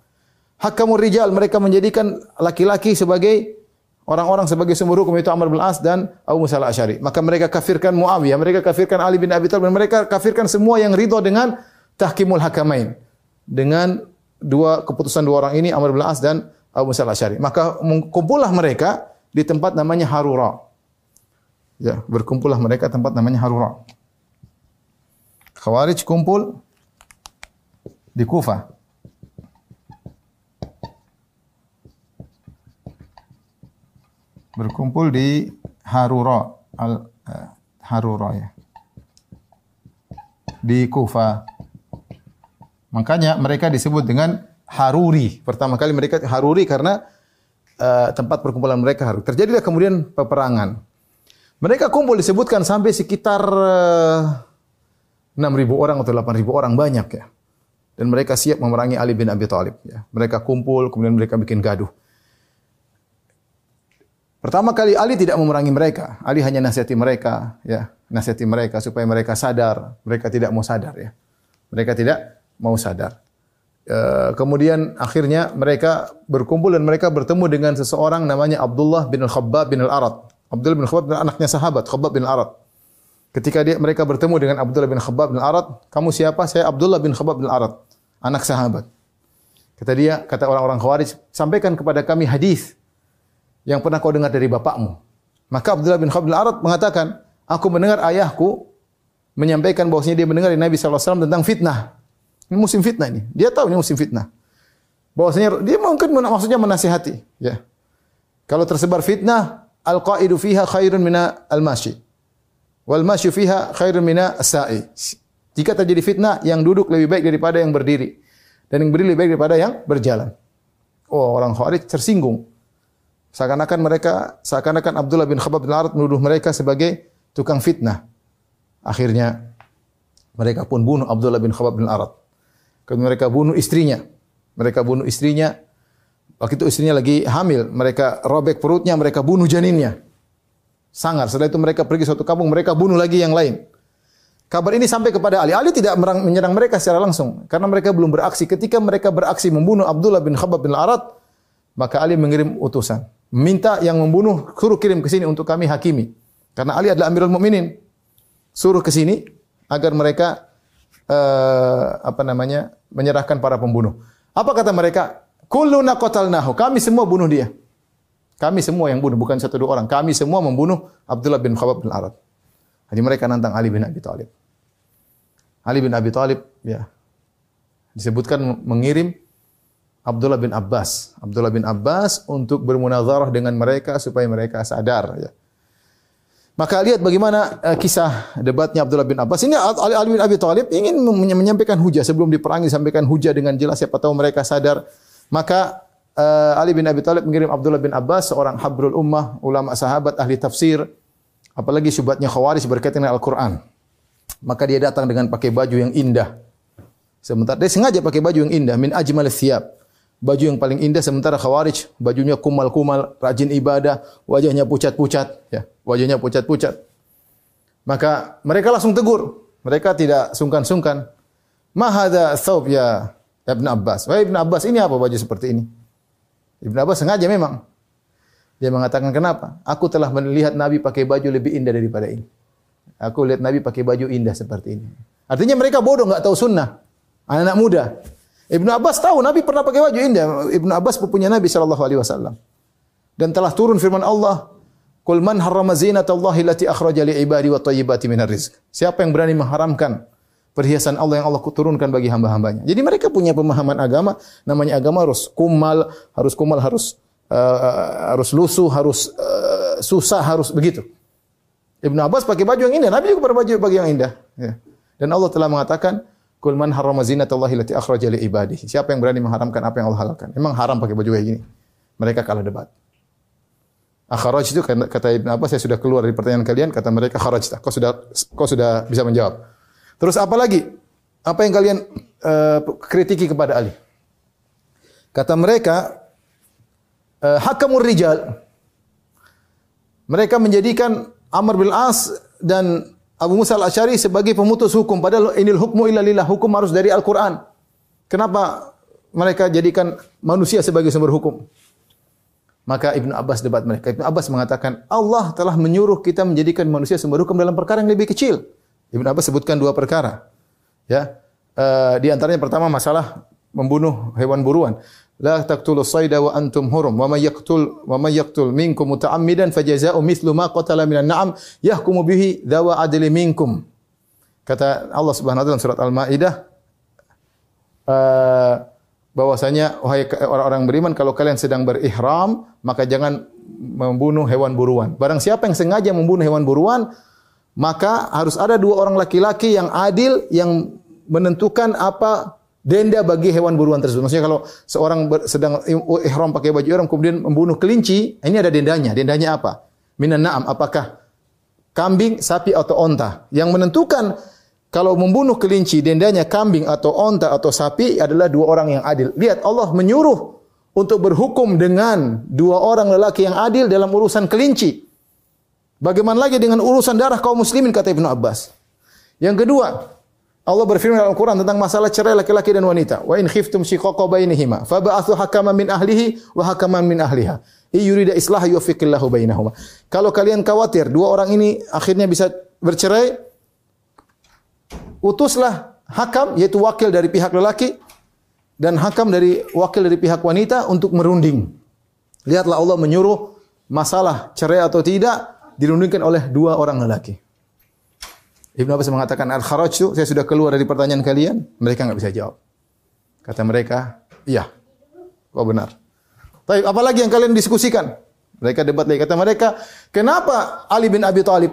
Hakamur rijal. Mereka menjadikan laki-laki sebagai orang-orang sebagai sumber hukum itu Amr bin As dan Abu Musa al-Asy'ari. Maka mereka kafirkan Muawiyah, mereka kafirkan Ali bin Abi Thalib, mereka kafirkan semua yang ridho dengan tahkimul hakamain. Dengan dua keputusan dua orang ini Amr bin As dan Abu Musa al-Asy'ari. Maka kumpullah mereka di tempat namanya Harura. Ya, berkumpullah mereka tempat namanya Harura. Khawarij kumpul di Kufah. berkumpul di Harura al uh, Harura ya. Di Kufa. Makanya mereka disebut dengan Haruri. Pertama kali mereka Haruri karena uh, tempat perkumpulan mereka Haruri. Terjadilah kemudian peperangan. Mereka kumpul disebutkan sampai sekitar eh, 6.000 orang atau 8.000 orang banyak ya. Dan mereka siap memerangi Ali bin Abi Thalib ya. Mereka kumpul kemudian mereka bikin gaduh. Pertama kali Ali tidak memerangi mereka. Ali hanya nasihati mereka, ya, nasihati mereka supaya mereka sadar. Mereka tidak mau sadar, ya. Mereka tidak mau sadar. E, kemudian akhirnya mereka berkumpul dan mereka bertemu dengan seseorang namanya Abdullah bin Al-Khabbab bin Al-Arad. Abdullah bin Khabbab bin anaknya sahabat Khabbab bin Al-Arad. Ketika dia mereka bertemu dengan Abdullah bin Khabbab bin Al-Arad, "Kamu siapa?" "Saya Abdullah bin Khabbab bin Al-Arad." Anak sahabat. Kata dia, kata orang-orang Khawarij, "Sampaikan kepada kami hadis yang pernah kau dengar dari bapakmu. Maka Abdullah bin Khabil Arad mengatakan, aku mendengar ayahku menyampaikan bahwasanya dia mendengar dari Nabi SAW tentang fitnah. Ini musim fitnah ini. Dia tahu ini musim fitnah. Bahwasanya dia mungkin maksudnya menasihati. Ya. Kalau tersebar fitnah, al-qa'idu fiha khairun mina al-mashi. Wal masyu fiha khairun mina as-sa'i. Jika terjadi fitnah, yang duduk lebih baik daripada yang berdiri. Dan yang berdiri lebih baik daripada yang berjalan. Oh, orang Khawarij tersinggung. Seakan-akan mereka, seakan-akan Abdullah bin Khabbab bin Arad menuduh mereka sebagai tukang fitnah. Akhirnya mereka pun bunuh Abdullah bin Khabbab bin Arad. Kemudian mereka bunuh istrinya. Mereka bunuh istrinya. Waktu itu istrinya lagi hamil. Mereka robek perutnya, mereka bunuh janinnya. Sangar. Setelah itu mereka pergi suatu kampung, mereka bunuh lagi yang lain. Kabar ini sampai kepada Ali. Ali tidak menyerang mereka secara langsung. Karena mereka belum beraksi. Ketika mereka beraksi membunuh Abdullah bin Khabbab bin Arad, maka Ali mengirim utusan minta yang membunuh suruh kirim ke sini untuk kami hakimi. Karena Ali adalah Amirul Mukminin. Suruh ke sini agar mereka uh, apa namanya? menyerahkan para pembunuh. Apa kata mereka? Kulluna qatalnahu. Kami semua bunuh dia. Kami semua yang bunuh, bukan satu dua orang. Kami semua membunuh Abdullah bin Khabbab bin Arad. Jadi mereka nantang Ali bin Abi Thalib. Ali bin Abi Thalib ya disebutkan mengirim Abdullah bin Abbas. Abdullah bin Abbas untuk bermunazarah dengan mereka supaya mereka sadar. Ya. Maka lihat bagaimana uh, kisah debatnya Abdullah bin Abbas. Ini Ali, Ali bin Abi Thalib ingin menyampaikan hujah sebelum diperangi, sampaikan hujah dengan jelas siapa tahu mereka sadar. Maka uh, Ali bin Abi Thalib mengirim Abdullah bin Abbas, seorang habrul ummah, ulama sahabat, ahli tafsir, Apalagi syubhatnya Khawarij berkaitan dengan Al-Qur'an. Maka dia datang dengan pakai baju yang indah. Sementara dia sengaja pakai baju yang indah min ajmal thiyab. Baju yang paling indah sementara Khawarij bajunya kumal-kumal, rajin ibadah, wajahnya pucat-pucat, ya. Wajahnya pucat-pucat. Maka mereka langsung tegur. Mereka tidak sungkan-sungkan. Ma hadza thawb ya Ibn Abbas. Wahai Ibn Abbas, ini apa baju seperti ini? Ibn Abbas sengaja memang. Dia mengatakan kenapa? Aku telah melihat Nabi pakai baju lebih indah daripada ini. Aku lihat Nabi pakai baju indah seperti ini. Artinya mereka bodoh, nggak tahu sunnah. Anak-anak muda. Ibnu Abbas tahu Nabi pernah pakai baju indah. Ibnu Abbas pupunya Nabi Shallallahu Alaihi Wasallam. Dan telah turun firman Allah, "Qul man harrama zinatallahi allati akhraja li ibadi wa thayyibati minar rizq." Siapa yang berani mengharamkan perhiasan Allah yang Allah turunkan bagi hamba-hambanya. Jadi mereka punya pemahaman agama, namanya agama harus kumal, harus kumal, harus uh, harus lusuh, harus uh, susah, harus begitu. Ibnu Abbas pakai baju yang indah, Nabi juga pakai baju baju yang indah. Ya. Dan Allah telah mengatakan, Kul man harrama zinatallahi allati akhraja li ibadihi. Siapa yang berani mengharamkan apa yang Allah halalkan? Memang haram pakai baju kayak gini. Mereka kalah debat. Akharaj itu kata Ibn Abbas saya sudah keluar dari pertanyaan kalian kata mereka kharaj kau sudah kau sudah bisa menjawab. Terus apa lagi? Apa yang kalian uh, kritiki kepada Ali? Kata mereka uh, hakamur rijal. Mereka menjadikan Amr bin As dan Abu Musa al-Asy'ari sebagai pemutus hukum padahal inil hukmu illa lillah hukum harus dari Al-Qur'an. Kenapa mereka jadikan manusia sebagai sumber hukum? Maka Ibnu Abbas debat mereka. Ibnu Abbas mengatakan Allah telah menyuruh kita menjadikan manusia sumber hukum dalam perkara yang lebih kecil. Ibnu Abbas sebutkan dua perkara. Ya. Uh, di antaranya pertama masalah membunuh hewan buruan. La taqtulu sayda wa antum hurum wa may yaqtul wa may yaqtul minkum muta'ammidan fajaza'u mithlu ma qatala na'am yahkumu bihi dawa adli minkum. Kata Allah Subhanahu wa taala surat Al-Maidah uh, bahwasanya wahai orang-orang beriman kalau kalian sedang berihram maka jangan membunuh hewan buruan. Barang siapa yang sengaja membunuh hewan buruan maka harus ada dua orang laki-laki yang adil yang menentukan apa denda bagi hewan buruan tersebut. Maksudnya kalau seorang sedang ihram pakai baju ihram kemudian membunuh kelinci, ini ada dendanya. Dendanya apa? Minan na'am, apakah kambing, sapi atau onta? Yang menentukan kalau membunuh kelinci dendanya kambing atau onta atau sapi adalah dua orang yang adil. Lihat Allah menyuruh untuk berhukum dengan dua orang lelaki yang adil dalam urusan kelinci. Bagaimana lagi dengan urusan darah kaum muslimin kata Ibnu Abbas. Yang kedua, Allah berfirman dalam Al-Quran tentang masalah cerai laki-laki dan wanita. Wa in khiftum shiqaqa bainihima fab'athu hakaman min ahlihi wa hakaman min ahliha. I yurida islah yuwaffiqillahu bainahuma. Kalau kalian khawatir dua orang ini akhirnya bisa bercerai, utuslah hakam yaitu wakil dari pihak lelaki dan hakam dari wakil dari pihak wanita untuk merunding. Lihatlah Allah menyuruh masalah cerai atau tidak dirundingkan oleh dua orang lelaki. Ibnu Abbas mengatakan al itu saya sudah keluar dari pertanyaan kalian, mereka nggak bisa jawab. Kata mereka, iya, kau benar. Tapi apalagi yang kalian diskusikan? Mereka debat lagi. Kata mereka, kenapa Ali bin Abi Thalib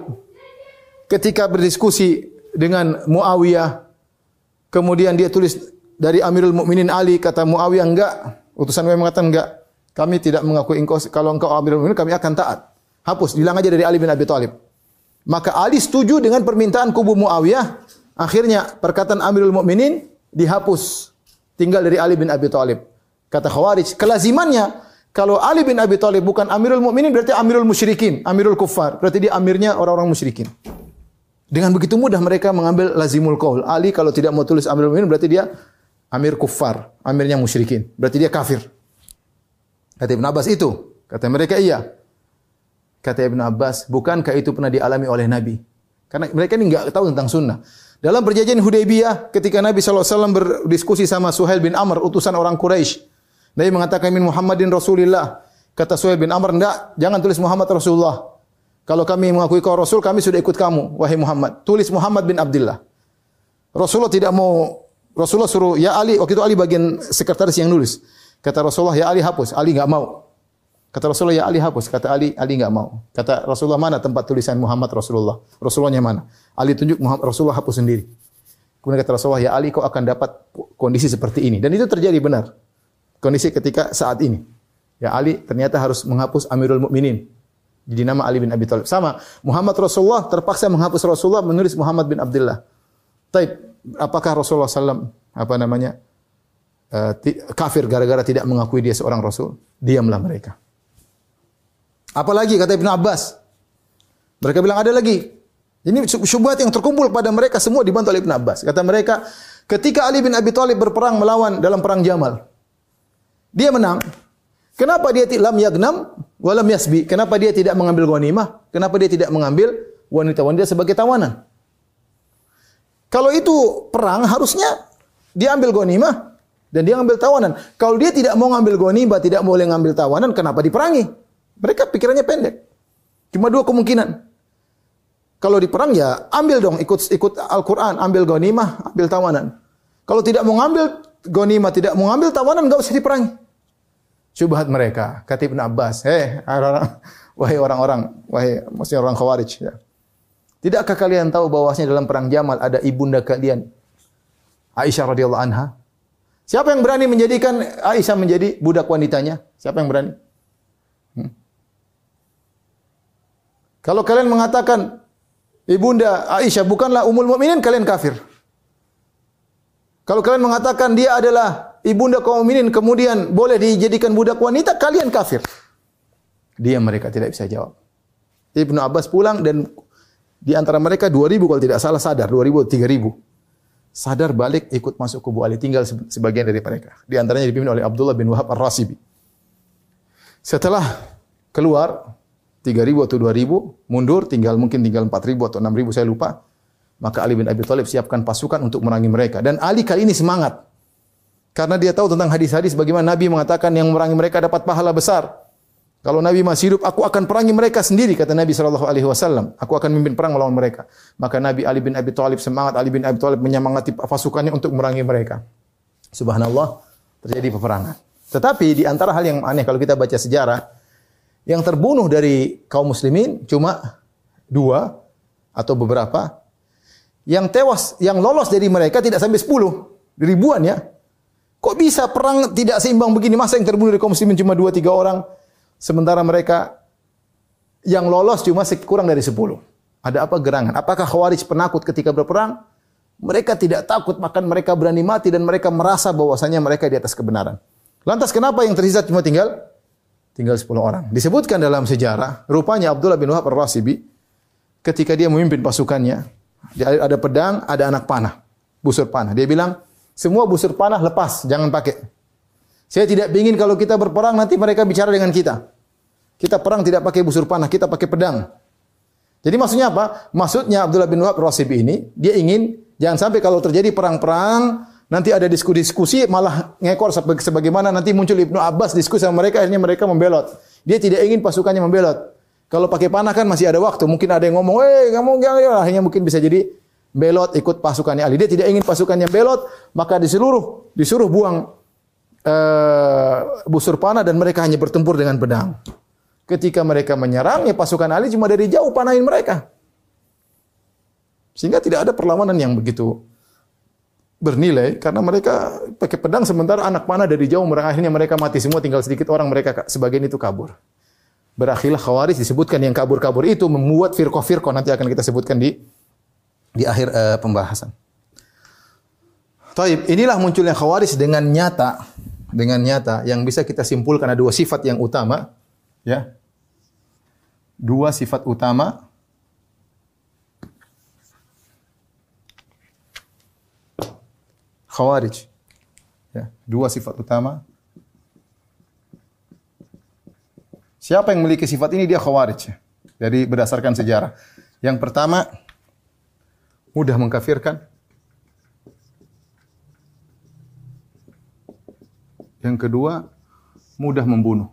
ketika berdiskusi dengan Muawiyah, kemudian dia tulis dari Amirul Mukminin Ali, kata Muawiyah enggak, utusan kami mengatakan enggak, kami tidak mengakui engkau kalau engkau Amirul Mukminin kami akan taat. Hapus, bilang aja dari Ali bin Abi Thalib. Maka Ali setuju dengan permintaan kubu Muawiyah. Akhirnya perkataan Amirul Mukminin dihapus. Tinggal dari Ali bin Abi Thalib. Kata Khawarij, kelazimannya kalau Ali bin Abi Thalib bukan Amirul Mukminin berarti Amirul Musyrikin, Amirul Kuffar. Berarti dia amirnya orang-orang musyrikin. Dengan begitu mudah mereka mengambil lazimul qaul. Ali kalau tidak mau tulis Amirul Mukminin berarti dia Amir Kuffar, amirnya musyrikin. Berarti dia kafir. Kata Ibn Abbas itu. Kata mereka iya. Kata Ibn Abbas, bukankah itu pernah dialami oleh Nabi? Karena mereka ini enggak tahu tentang sunnah. Dalam perjanjian Hudaybiyah, ketika Nabi SAW berdiskusi sama Suhail bin Amr, utusan orang Quraisy, Nabi mengatakan min Muhammadin Rasulillah. Kata Suhail bin Amr, enggak, jangan tulis Muhammad Rasulullah. Kalau kami mengakui kau Rasul, kami sudah ikut kamu, wahai Muhammad. Tulis Muhammad bin Abdullah. Rasulullah tidak mau, Rasulullah suruh, ya Ali, waktu itu Ali bagian sekretaris yang nulis. Kata Rasulullah, ya Ali hapus. Ali enggak mau. Kata Rasulullah, ya Ali hapus. Kata Ali, Ali enggak mau. Kata Rasulullah, mana tempat tulisan Muhammad Rasulullah? Rasulullahnya mana? Ali tunjuk Muhammad Rasulullah hapus sendiri. Kemudian kata Rasulullah, ya Ali kau akan dapat kondisi seperti ini. Dan itu terjadi benar. Kondisi ketika saat ini. Ya Ali ternyata harus menghapus Amirul Mukminin. Jadi nama Ali bin Abi Thalib. Sama, Muhammad Rasulullah terpaksa menghapus Rasulullah menulis Muhammad bin Abdullah. Taib, apakah Rasulullah SAW apa namanya uh, kafir gara-gara tidak mengakui dia seorang Rasul? Diamlah mereka. Apalagi kata Ibn Abbas. Mereka bilang ada lagi. Ini syubhat yang terkumpul pada mereka semua dibantu oleh Ibn Abbas. Kata mereka, ketika Ali bin Abi Thalib berperang melawan dalam perang Jamal, dia menang. Kenapa dia lam yagnam walam yasbi? Kenapa dia tidak mengambil ghanimah? Kenapa dia tidak mengambil wanita-wanita sebagai tawanan? Kalau itu perang harusnya dia ambil ghanimah dan dia ambil tawanan. Kalau dia tidak mau ngambil ghanimah, tidak boleh ngambil tawanan, kenapa diperangi? Mereka pikirannya pendek. Cuma dua kemungkinan. Kalau di perang ya ambil dong ikut ikut Al-Qur'an, ambil ghanimah, ambil tawanan. Kalau tidak mau ngambil ghanimah, tidak mau ngambil tawanan enggak usah diperangi. Syubhat mereka, kata Ibn Abbas, "Hei, orang, wahai orang-orang, wahai maksudnya orang Khawarij ya. Tidakkah kalian tahu bahwasanya dalam perang Jamal ada ibunda kalian Aisyah radhiyallahu anha? Siapa yang berani menjadikan Aisyah menjadi budak wanitanya? Siapa yang berani? Kalau kalian mengatakan ibunda Aisyah bukanlah umul mukminin kalian kafir. Kalau kalian mengatakan dia adalah ibunda kaum mukminin kemudian boleh dijadikan budak wanita kalian kafir. Dia mereka tidak bisa jawab. Ibnu Abbas pulang dan di antara mereka 2000 kalau tidak salah sadar 2000 3000. Sadar balik ikut masuk kubu Ali tinggal sebagian dari mereka. Di antaranya dipimpin oleh Abdullah bin Wahab Ar-Rasibi. Setelah keluar 3000 atau 2000 mundur tinggal mungkin tinggal 4000 atau 6000 saya lupa. Maka Ali bin Abi Thalib siapkan pasukan untuk merangi mereka dan Ali kali ini semangat. Karena dia tahu tentang hadis-hadis bagaimana Nabi mengatakan yang merangi mereka dapat pahala besar. Kalau Nabi masih hidup, aku akan perangi mereka sendiri kata Nabi wasallam. Aku akan memimpin perang melawan mereka. Maka Nabi Ali bin Abi Thalib semangat Ali bin Abi Thalib menyemangati pasukannya untuk merangi mereka. Subhanallah, terjadi peperangan. Tetapi di antara hal yang aneh kalau kita baca sejarah, yang terbunuh dari kaum muslimin cuma dua atau beberapa. Yang tewas, yang lolos dari mereka tidak sampai sepuluh. Ribuan ya. Kok bisa perang tidak seimbang begini? Masa yang terbunuh dari kaum muslimin cuma dua tiga orang? Sementara mereka yang lolos cuma kurang dari sepuluh. Ada apa gerangan? Apakah Khawarij penakut ketika berperang? Mereka tidak takut, bahkan mereka berani mati dan mereka merasa bahwasanya mereka di atas kebenaran. Lantas kenapa yang tersisa cuma tinggal tinggal 10 orang. Disebutkan dalam sejarah, rupanya Abdullah bin Wahab Ar-Rasibi ketika dia memimpin pasukannya, ada pedang, ada anak panah, busur panah. Dia bilang, semua busur panah lepas, jangan pakai. Saya tidak ingin kalau kita berperang nanti mereka bicara dengan kita. Kita perang tidak pakai busur panah, kita pakai pedang. Jadi maksudnya apa? Maksudnya Abdullah bin Wahab Rasibi ini, dia ingin jangan sampai kalau terjadi perang-perang, Nanti ada diskusi-diskusi malah ngekor sebagaimana nanti muncul Ibnu Abbas diskusi sama mereka akhirnya mereka membelot. Dia tidak ingin pasukannya membelot. Kalau pakai panah kan masih ada waktu. Mungkin ada yang ngomong, "Eh, kamu jangan." Akhirnya mungkin bisa jadi belot ikut pasukannya Ali. Dia tidak ingin pasukannya belot, maka disuruh disuruh buang uh, busur panah dan mereka hanya bertempur dengan pedang. Ketika mereka menyerang, ya pasukan Ali cuma dari jauh panahin mereka. Sehingga tidak ada perlawanan yang begitu bernilai karena mereka pakai pedang sementara anak panah dari jauh akhirnya mereka mati semua tinggal sedikit orang mereka sebagian itu kabur. Berakhirlah Khawarij disebutkan yang kabur-kabur itu membuat firqah-firqah nanti akan kita sebutkan di di akhir uh, pembahasan. Taib, inilah munculnya Khawarij dengan nyata dengan nyata yang bisa kita simpulkan ada dua sifat yang utama ya. Dua sifat utama Khawarij. Ya, dua sifat utama. Siapa yang memiliki sifat ini dia Khawarij. Dari berdasarkan sejarah. Yang pertama mudah mengkafirkan. Yang kedua mudah membunuh.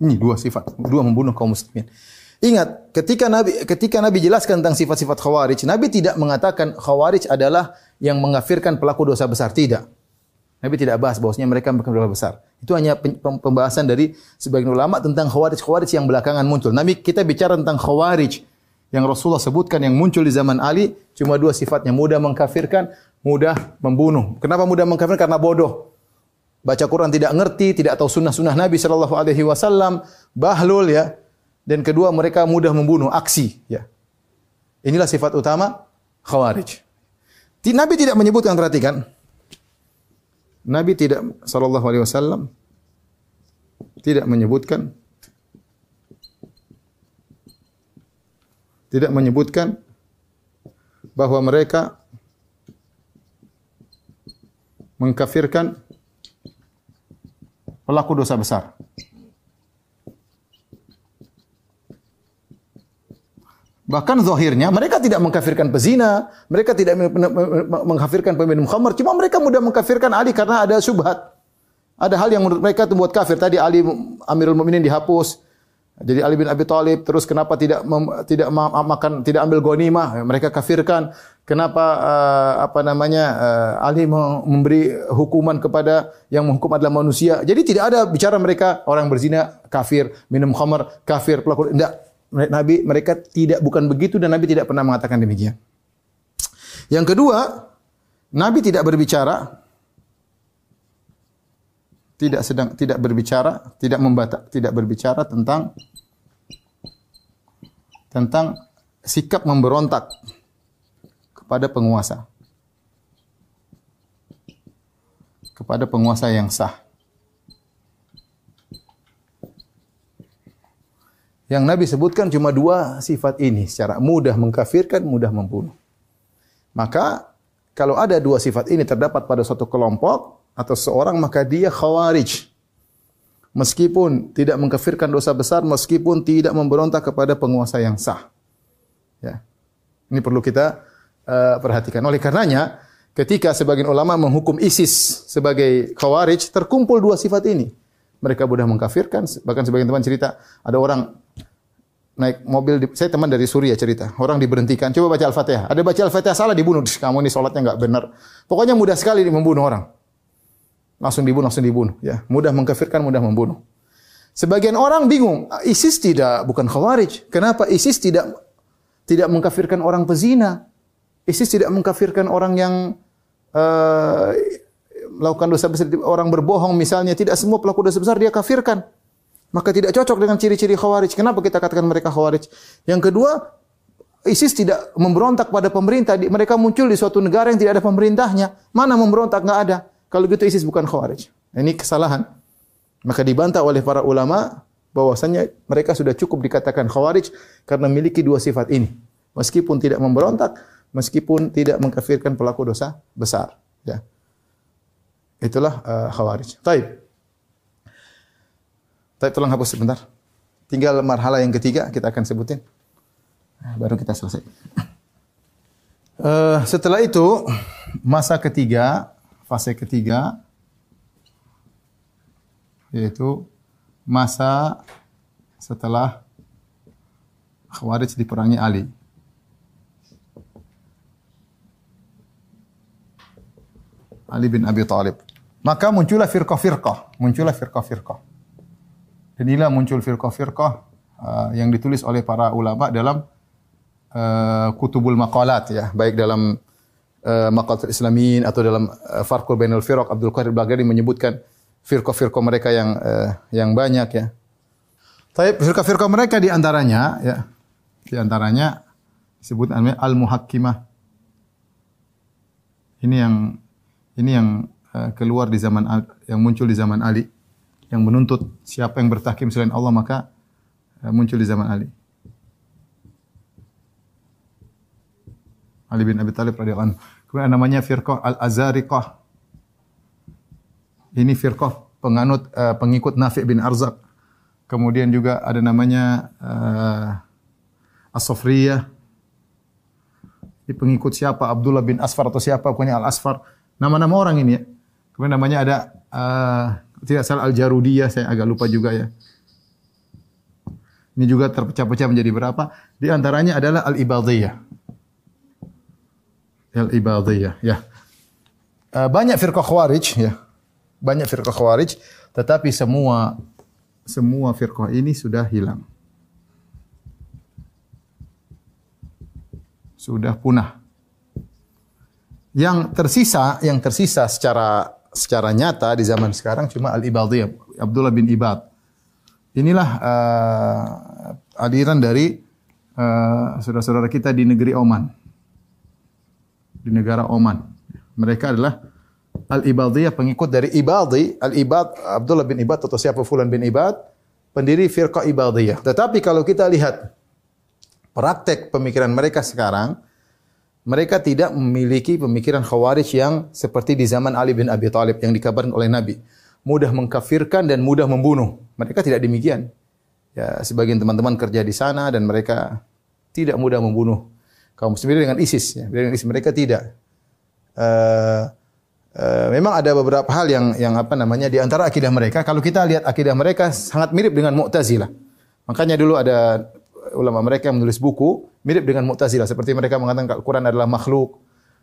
Ini dua sifat, dua membunuh kaum muslimin. Ingat, ketika Nabi ketika Nabi jelaskan tentang sifat-sifat Khawarij, Nabi tidak mengatakan Khawarij adalah yang mengafirkan pelaku dosa besar, tidak. Nabi tidak bahas bahwasanya mereka melakukan dosa besar. Itu hanya pembahasan dari sebagian ulama tentang Khawarij-Khawarij yang belakangan muncul. Nabi kita bicara tentang Khawarij yang Rasulullah sebutkan yang muncul di zaman Ali cuma dua sifatnya, mudah mengkafirkan, mudah membunuh. Kenapa mudah mengkafirkan? Karena bodoh. baca Quran tidak ngerti, tidak tahu sunnah-sunnah Nabi Shallallahu Alaihi Wasallam, bahlul ya. Dan kedua mereka mudah membunuh, aksi ya. Inilah sifat utama khawarij. Nabi tidak menyebutkan perhatikan. Nabi tidak Shallallahu Alaihi Wasallam tidak menyebutkan tidak menyebutkan bahwa mereka mengkafirkan pelaku dosa besar. Bahkan zahirnya mereka tidak mengkafirkan pezina, mereka tidak mengkafirkan peminum khamar, cuma mereka mudah mengkafirkan Ali karena ada syubhat. Ada hal yang menurut mereka itu buat kafir. Tadi Ali Amirul Mukminin dihapus. Jadi Ali bin Abi Thalib terus kenapa tidak tidak makan tidak ambil ghanimah? Mereka kafirkan. Kenapa uh, apa namanya uh, Ali memberi hukuman kepada yang menghukum adalah manusia? Jadi tidak ada bicara mereka orang berzina kafir, minum khamar kafir, pelaku tidak. Nabi mereka tidak bukan begitu dan Nabi tidak pernah mengatakan demikian. Yang kedua, Nabi tidak berbicara tidak sedang tidak berbicara, tidak membata, tidak berbicara tentang tentang sikap memberontak kepada penguasa. Kepada penguasa yang sah. Yang Nabi sebutkan cuma dua sifat ini secara mudah mengkafirkan, mudah membunuh. Maka kalau ada dua sifat ini terdapat pada suatu kelompok, atau seorang maka dia khawarij. Meskipun tidak mengkafirkan dosa besar, meskipun tidak memberontak kepada penguasa yang sah. Ya. Ini perlu kita uh, perhatikan. Oleh karenanya, ketika sebagian ulama menghukum ISIS sebagai khawarij, terkumpul dua sifat ini. Mereka mudah mengkafirkan, bahkan sebagian teman cerita, ada orang naik mobil, di, saya teman dari Suriah cerita, orang diberhentikan, coba baca Al-Fatihah. Ada baca Al-Fatihah salah dibunuh, kamu ini sholatnya nggak benar. Pokoknya mudah sekali membunuh orang langsung dibunuh, langsung dibunuh. Ya, mudah mengkafirkan, mudah membunuh. Sebagian orang bingung, ISIS tidak bukan khawarij. Kenapa ISIS tidak tidak mengkafirkan orang pezina? ISIS tidak mengkafirkan orang yang uh, melakukan dosa besar, orang berbohong misalnya. Tidak semua pelaku dosa besar dia kafirkan. Maka tidak cocok dengan ciri-ciri khawarij. Kenapa kita katakan mereka khawarij? Yang kedua, ISIS tidak memberontak pada pemerintah. Mereka muncul di suatu negara yang tidak ada pemerintahnya. Mana memberontak? Nggak ada. Kalau gitu ISIS bukan khawarij. Ini kesalahan. Maka dibantah oleh para ulama bahwasanya mereka sudah cukup dikatakan khawarij karena memiliki dua sifat ini. Meskipun tidak memberontak, meskipun tidak mengkafirkan pelaku dosa besar. Ya. Itulah uh, khawarij. Taib. Taib tolong hapus sebentar. Tinggal marhala yang ketiga kita akan sebutin. Nah, baru kita selesai. Uh, setelah itu masa ketiga fase ketiga yaitu masa setelah Khawarij diperangi Ali. Ali bin Abi Thalib. Maka muncullah firqah-firqah, muncullah firqah-firqah. Dan inilah muncul firqah-firqah uh, yang ditulis oleh para ulama dalam uh, kutubul maqalat ya, baik dalam uh, Maqatul Islamin atau dalam uh, Farqul Bainal Firaq Abdul Qadir Baghdadi menyebutkan firqah-firqah mereka yang uh, yang banyak ya. Tapi firqah-firqah mereka di antaranya ya di antaranya disebut al-muhakkimah. Ini yang ini yang keluar di zaman yang muncul di zaman Ali yang menuntut siapa yang bertahkim selain Allah maka uh, muncul di zaman Ali. Ali bin Abi Thalib radhiyallahu anhu. Kemudian namanya firqah Al-Azariqah. Ini firqah penganut uh, pengikut Nafi' bin Arzak. Kemudian juga ada namanya uh, As-Sofriyah. Ini pengikut siapa? Abdullah bin Asfar atau siapa? Pokoknya Al-Asfar. Nama-nama orang ini ya. Kemudian namanya ada uh, tidak salah Al-Jarudiyah, saya agak lupa juga ya. Ini juga terpecah-pecah menjadi berapa? Di antaranya adalah Al-Ibadiyah al-ibadiyah ya. Uh, banyak firqah khawarij ya. Banyak firqah khawarij tetapi semua semua firqah ini sudah hilang. Sudah punah. Yang tersisa, yang tersisa secara secara nyata di zaman sekarang cuma Al-Ibadiyah, Abdullah bin Ibad. Inilah uh, aliran dari uh, saudara-saudara kita di negeri Oman. Di negara Oman. Mereka adalah Al-Ibadiyah pengikut dari Ibadi, Al-Ibad Abdullah bin Ibad atau siapa Fulan bin Ibad, pendiri firqah Ibadiyah. Tetapi kalau kita lihat praktek pemikiran mereka sekarang, mereka tidak memiliki pemikiran khawarij yang seperti di zaman Ali bin Abi Thalib yang dikabarkan oleh Nabi. Mudah mengkafirkan dan mudah membunuh. Mereka tidak demikian. Ya, sebagian teman-teman kerja di sana dan mereka tidak mudah membunuh kaum muslimin dengan ISIS. Ya. Dengan ISIS mereka tidak. Uh, Uh, memang ada beberapa hal yang yang apa namanya di antara akidah mereka. Kalau kita lihat akidah mereka sangat mirip dengan Mu'tazilah. Makanya dulu ada ulama mereka yang menulis buku mirip dengan Mu'tazilah seperti mereka mengatakan Al-Qur'an adalah makhluk.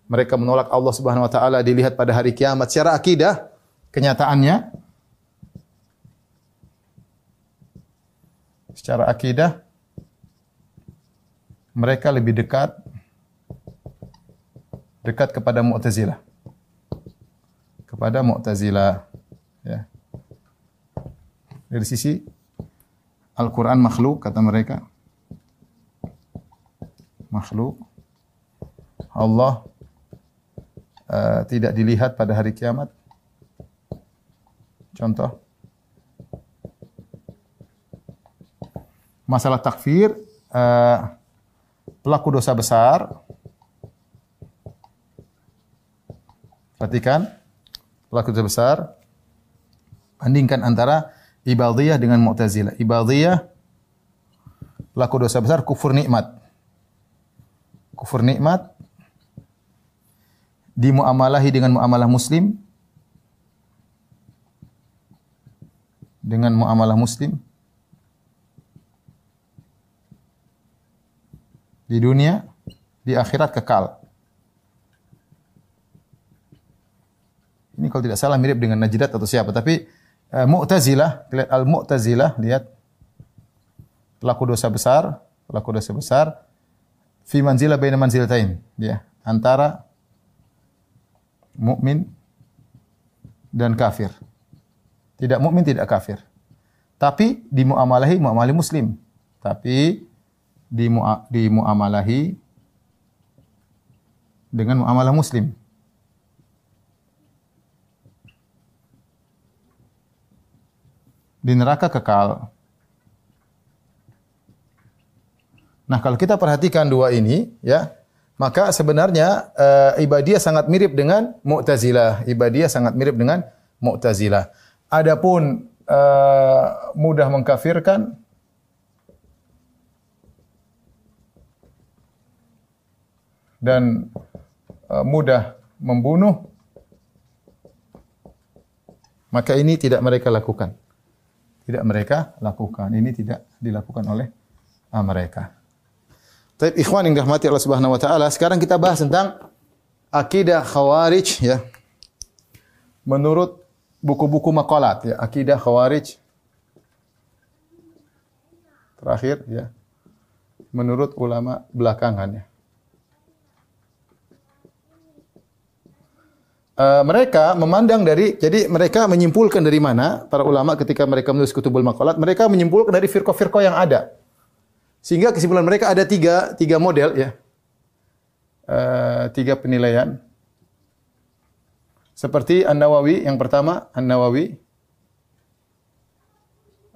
Mereka menolak Allah Subhanahu wa taala dilihat pada hari kiamat. Secara akidah kenyataannya secara akidah mereka lebih dekat dekat kepada Mu'tazilah kepada Mu'tazilah. Ya. Dari sisi Al-Quran makhluk, kata mereka. Makhluk. Allah uh, tidak dilihat pada hari kiamat. Contoh. Masalah takfir, uh, pelaku dosa besar. Perhatikan pelaku dosa besar. Bandingkan antara Ibadiyah dengan Mu'tazilah. Ibadiyah pelaku dosa besar kufur nikmat. Kufur nikmat dimuamalahi dengan muamalah muslim dengan muamalah muslim di dunia di akhirat kekal. Ini kalau tidak salah mirip dengan Najdat atau siapa, tapi uh, Mu'tazilah, lihat Al-Mu'tazilah, lihat. Pelaku dosa besar, pelaku dosa besar fi manzilah baina manzilatain, ya, antara mukmin dan kafir. Tidak mukmin tidak kafir. Tapi di muamalahi muslim. Tapi di di muamalahi dengan muamalah muslim. di neraka kekal. Nah, kalau kita perhatikan dua ini, ya, maka sebenarnya uh, ibadiyah sangat mirip dengan Mu'tazilah. Ibadiyah sangat mirip dengan Mu'tazilah. Adapun uh, mudah mengkafirkan dan uh, mudah membunuh maka ini tidak mereka lakukan tidak mereka lakukan. Ini tidak dilakukan oleh mereka. Tapi ikhwan yang dirahmati Allah Subhanahu wa taala, sekarang kita bahas tentang akidah Khawarij ya. Menurut buku-buku makalat ya, akidah Khawarij terakhir ya. Menurut ulama belakangan ya. Uh, mereka memandang dari jadi mereka menyimpulkan dari mana para ulama ketika mereka menulis kutubul maqalat mereka menyimpulkan dari firqah-firqah yang ada sehingga kesimpulan mereka ada tiga tiga model ya uh, tiga penilaian seperti An Nawawi yang pertama An Nawawi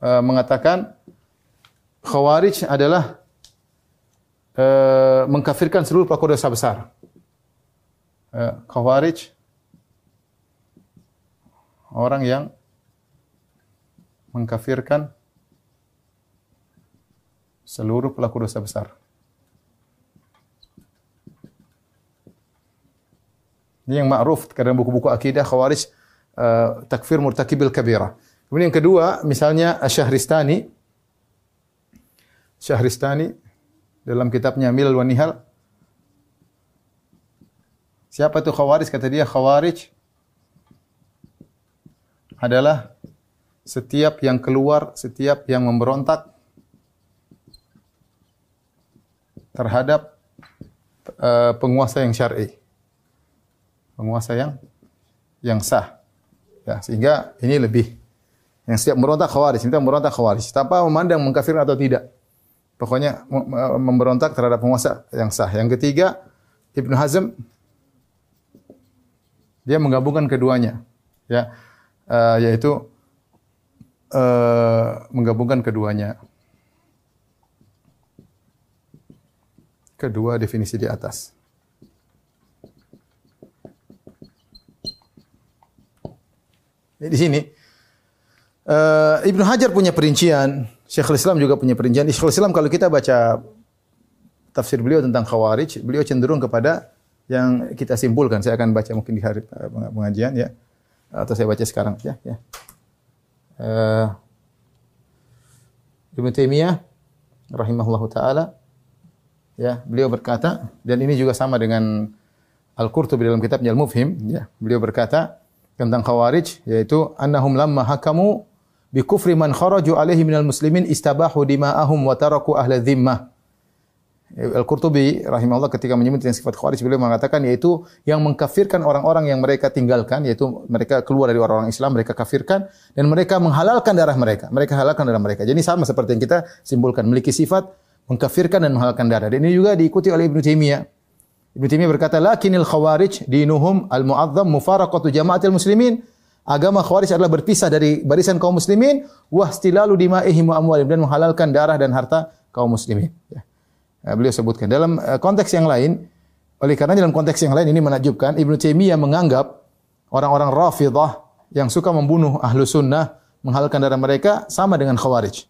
uh, mengatakan Khawarij adalah uh, mengkafirkan seluruh pelaku dosa besar. Uh, Khawarij orang yang mengkafirkan seluruh pelaku dosa besar. Ini yang ma'ruf karena buku-buku akidah Khawarij uh, takfir murtakibil kabira. Kemudian yang kedua, misalnya Syahristani Syahristani dalam kitabnya Milal wa Nihal Siapa itu Khawarij? Kata dia Khawarij adalah setiap yang keluar, setiap yang memberontak terhadap uh, penguasa yang syar'i. Penguasa yang yang sah. Ya, sehingga ini lebih yang setiap memberontak khawarij, minta memberontak khawarij tanpa memandang mengkafirkan atau tidak. Pokoknya memberontak terhadap penguasa yang sah. Yang ketiga, Ibnu Hazm dia menggabungkan keduanya. Ya. Uh, yaitu uh, menggabungkan keduanya. Kedua definisi di atas. Di sini uh, Ibnu Hajar punya perincian, Syekhul Islam juga punya perincian. Syekhul Islam kalau kita baca tafsir beliau tentang Khawarij, beliau cenderung kepada yang kita simpulkan. Saya akan baca mungkin di hari uh, pengajian ya. Atau saya baca sekarang ya, ya. Uh, Ibnu Taimiyah rahimahullahu taala ya, beliau berkata dan ini juga sama dengan Al-Qurtubi dalam kitabnya Al-Mufhim ya. Beliau berkata, tentang Khawarij yaitu annahum lamma hakamu bi kufri man kharaju alaihi minal muslimin istabahu dima'ahum wa taraku ahla dhimmah. Al-Qurtubi rahimahullah ketika menyebut tentang sifat Khawarij beliau mengatakan yaitu yang mengkafirkan orang-orang yang mereka tinggalkan yaitu mereka keluar dari orang-orang Islam mereka kafirkan dan mereka menghalalkan darah mereka. Mereka halalkan darah mereka. Jadi sama seperti yang kita simpulkan memiliki sifat mengkafirkan dan menghalalkan darah. Dan ini juga diikuti oleh Ibnu Taimiyah Ibnu Taimiyah berkata, "Lakinil khawarij dinuhum al-mu'azzam mufaraqatu jama'atil muslimin." Agama khawarij adalah berpisah dari barisan kaum muslimin wa istilalu dima'ihim wa amwalihim dan menghalalkan darah dan harta kaum muslimin. Ya. Nah, beliau sebutkan dalam uh, konteks yang lain, oleh karena dalam konteks yang lain ini menakjubkan Ibnu Taimiyah menganggap orang-orang Rafidah yang suka membunuh ahlu sunnah, menghalalkan darah mereka sama dengan khawarij.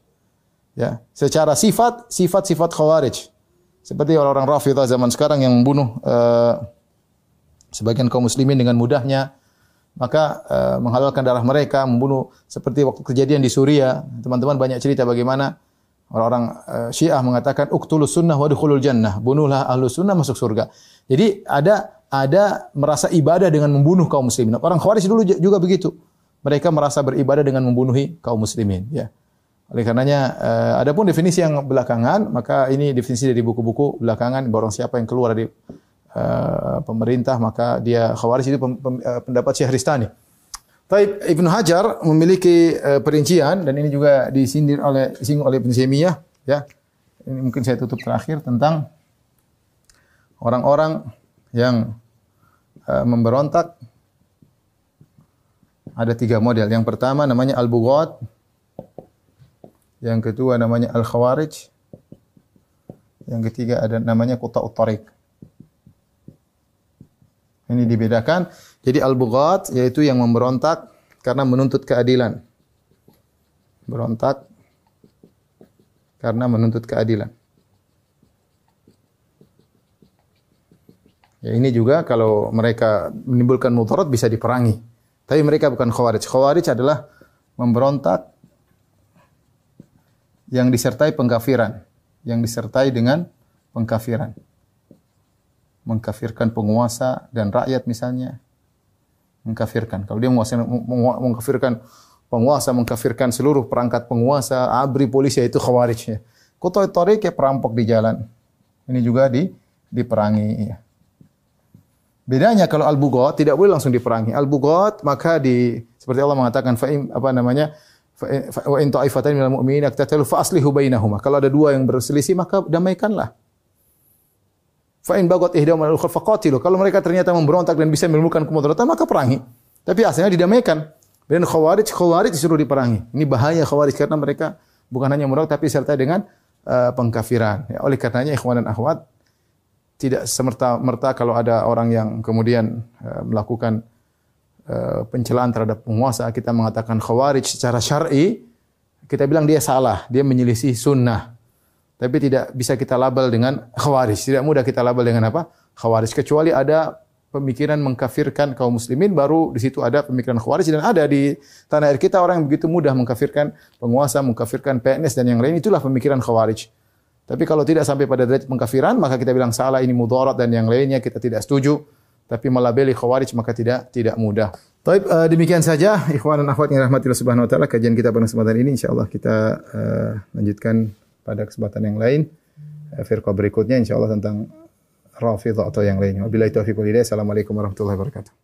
Ya, secara sifat, sifat-sifat khawarij. Seperti orang-orang Rafidah zaman sekarang yang membunuh uh, sebagian kaum muslimin dengan mudahnya, maka uh, menghalalkan darah mereka, membunuh seperti waktu kejadian di Suriah. Teman-teman banyak cerita bagaimana orang-orang uh, Syiah mengatakan uktulus sunnah wa dukhulul jannah. Bunuhlah ahlu sunnah masuk surga. Jadi ada ada merasa ibadah dengan membunuh kaum muslimin. Orang Khawarij dulu juga begitu. Mereka merasa beribadah dengan membunuhi kaum muslimin, ya. Oleh karenanya uh, adapun definisi yang belakangan maka ini definisi dari buku-buku belakangan barang siapa yang keluar dari uh, pemerintah maka dia khawarij itu pem, pem, uh, pendapat Syehristani. Taib Ibnu Hajar memiliki uh, perincian dan ini juga disindir oleh disinggung oleh Taimiyah ya. Ini mungkin saya tutup terakhir tentang orang-orang yang uh, memberontak ada tiga model. Yang pertama namanya al-bughat, yang kedua namanya Al-Khawarij. Yang ketiga ada namanya Kuta Tariq. Ini dibedakan. Jadi Al-Bughat yaitu yang memberontak karena menuntut keadilan. Berontak karena menuntut keadilan. Ya ini juga kalau mereka menimbulkan mudarat bisa diperangi. Tapi mereka bukan khawarij. Khawarij adalah memberontak yang disertai pengkafiran, yang disertai dengan pengkafiran. Mengkafirkan penguasa dan rakyat misalnya. Mengkafirkan. Kalau dia menguasai, mengkafirkan penguasa, mengkafirkan seluruh perangkat penguasa, abri polisi itu khawarij. Kota Tori kayak perampok di jalan. Ini juga di diperangi. Ya. Bedanya kalau al-bugot tidak boleh langsung diperangi. Al-bugot maka di seperti Allah mengatakan fa'im apa namanya? Wa in ta'ifatan minal mu'minin iktatalu fa aslihu bainahuma. Kalau ada dua yang berselisih maka damaikanlah. Fa in bagat ihdahuma al faqatilu. Kalau mereka ternyata memberontak dan bisa menimbulkan kemudaratan maka perangi. Tapi asalnya didamaikan. Dan khawarij khawarij disuruh diperangi. Ini bahaya khawarij karena mereka bukan hanya merontak tapi serta dengan uh, pengkafiran. Ya, oleh karenanya ikhwan dan akhwat tidak semerta-merta kalau ada orang yang kemudian uh, melakukan pencelaan terhadap penguasa, kita mengatakan khawarij secara syar'i, kita bilang dia salah, dia menyelisih sunnah. Tapi tidak bisa kita label dengan khawarij. Tidak mudah kita label dengan apa? Khawarij. Kecuali ada pemikiran mengkafirkan kaum muslimin, baru di situ ada pemikiran khawarij. Dan ada di tanah air kita orang yang begitu mudah mengkafirkan penguasa, mengkafirkan PNS dan yang lain. Itulah pemikiran khawarij. Tapi kalau tidak sampai pada derajat pengkafiran, maka kita bilang salah, ini mudarat dan yang lainnya kita tidak setuju tapi melabeli khawarij maka tidak tidak mudah. Taib uh, demikian saja ikhwan dan akhwat yang rahmatillah subhanahu wa taala kajian kita pada kesempatan ini insyaallah kita uh, lanjutkan pada kesempatan yang lain uh, firqah berikutnya insyaallah tentang Rafidhah atau yang lainnya. Wabillahi taufiq wal hidayah. Assalamualaikum warahmatullahi wabarakatuh.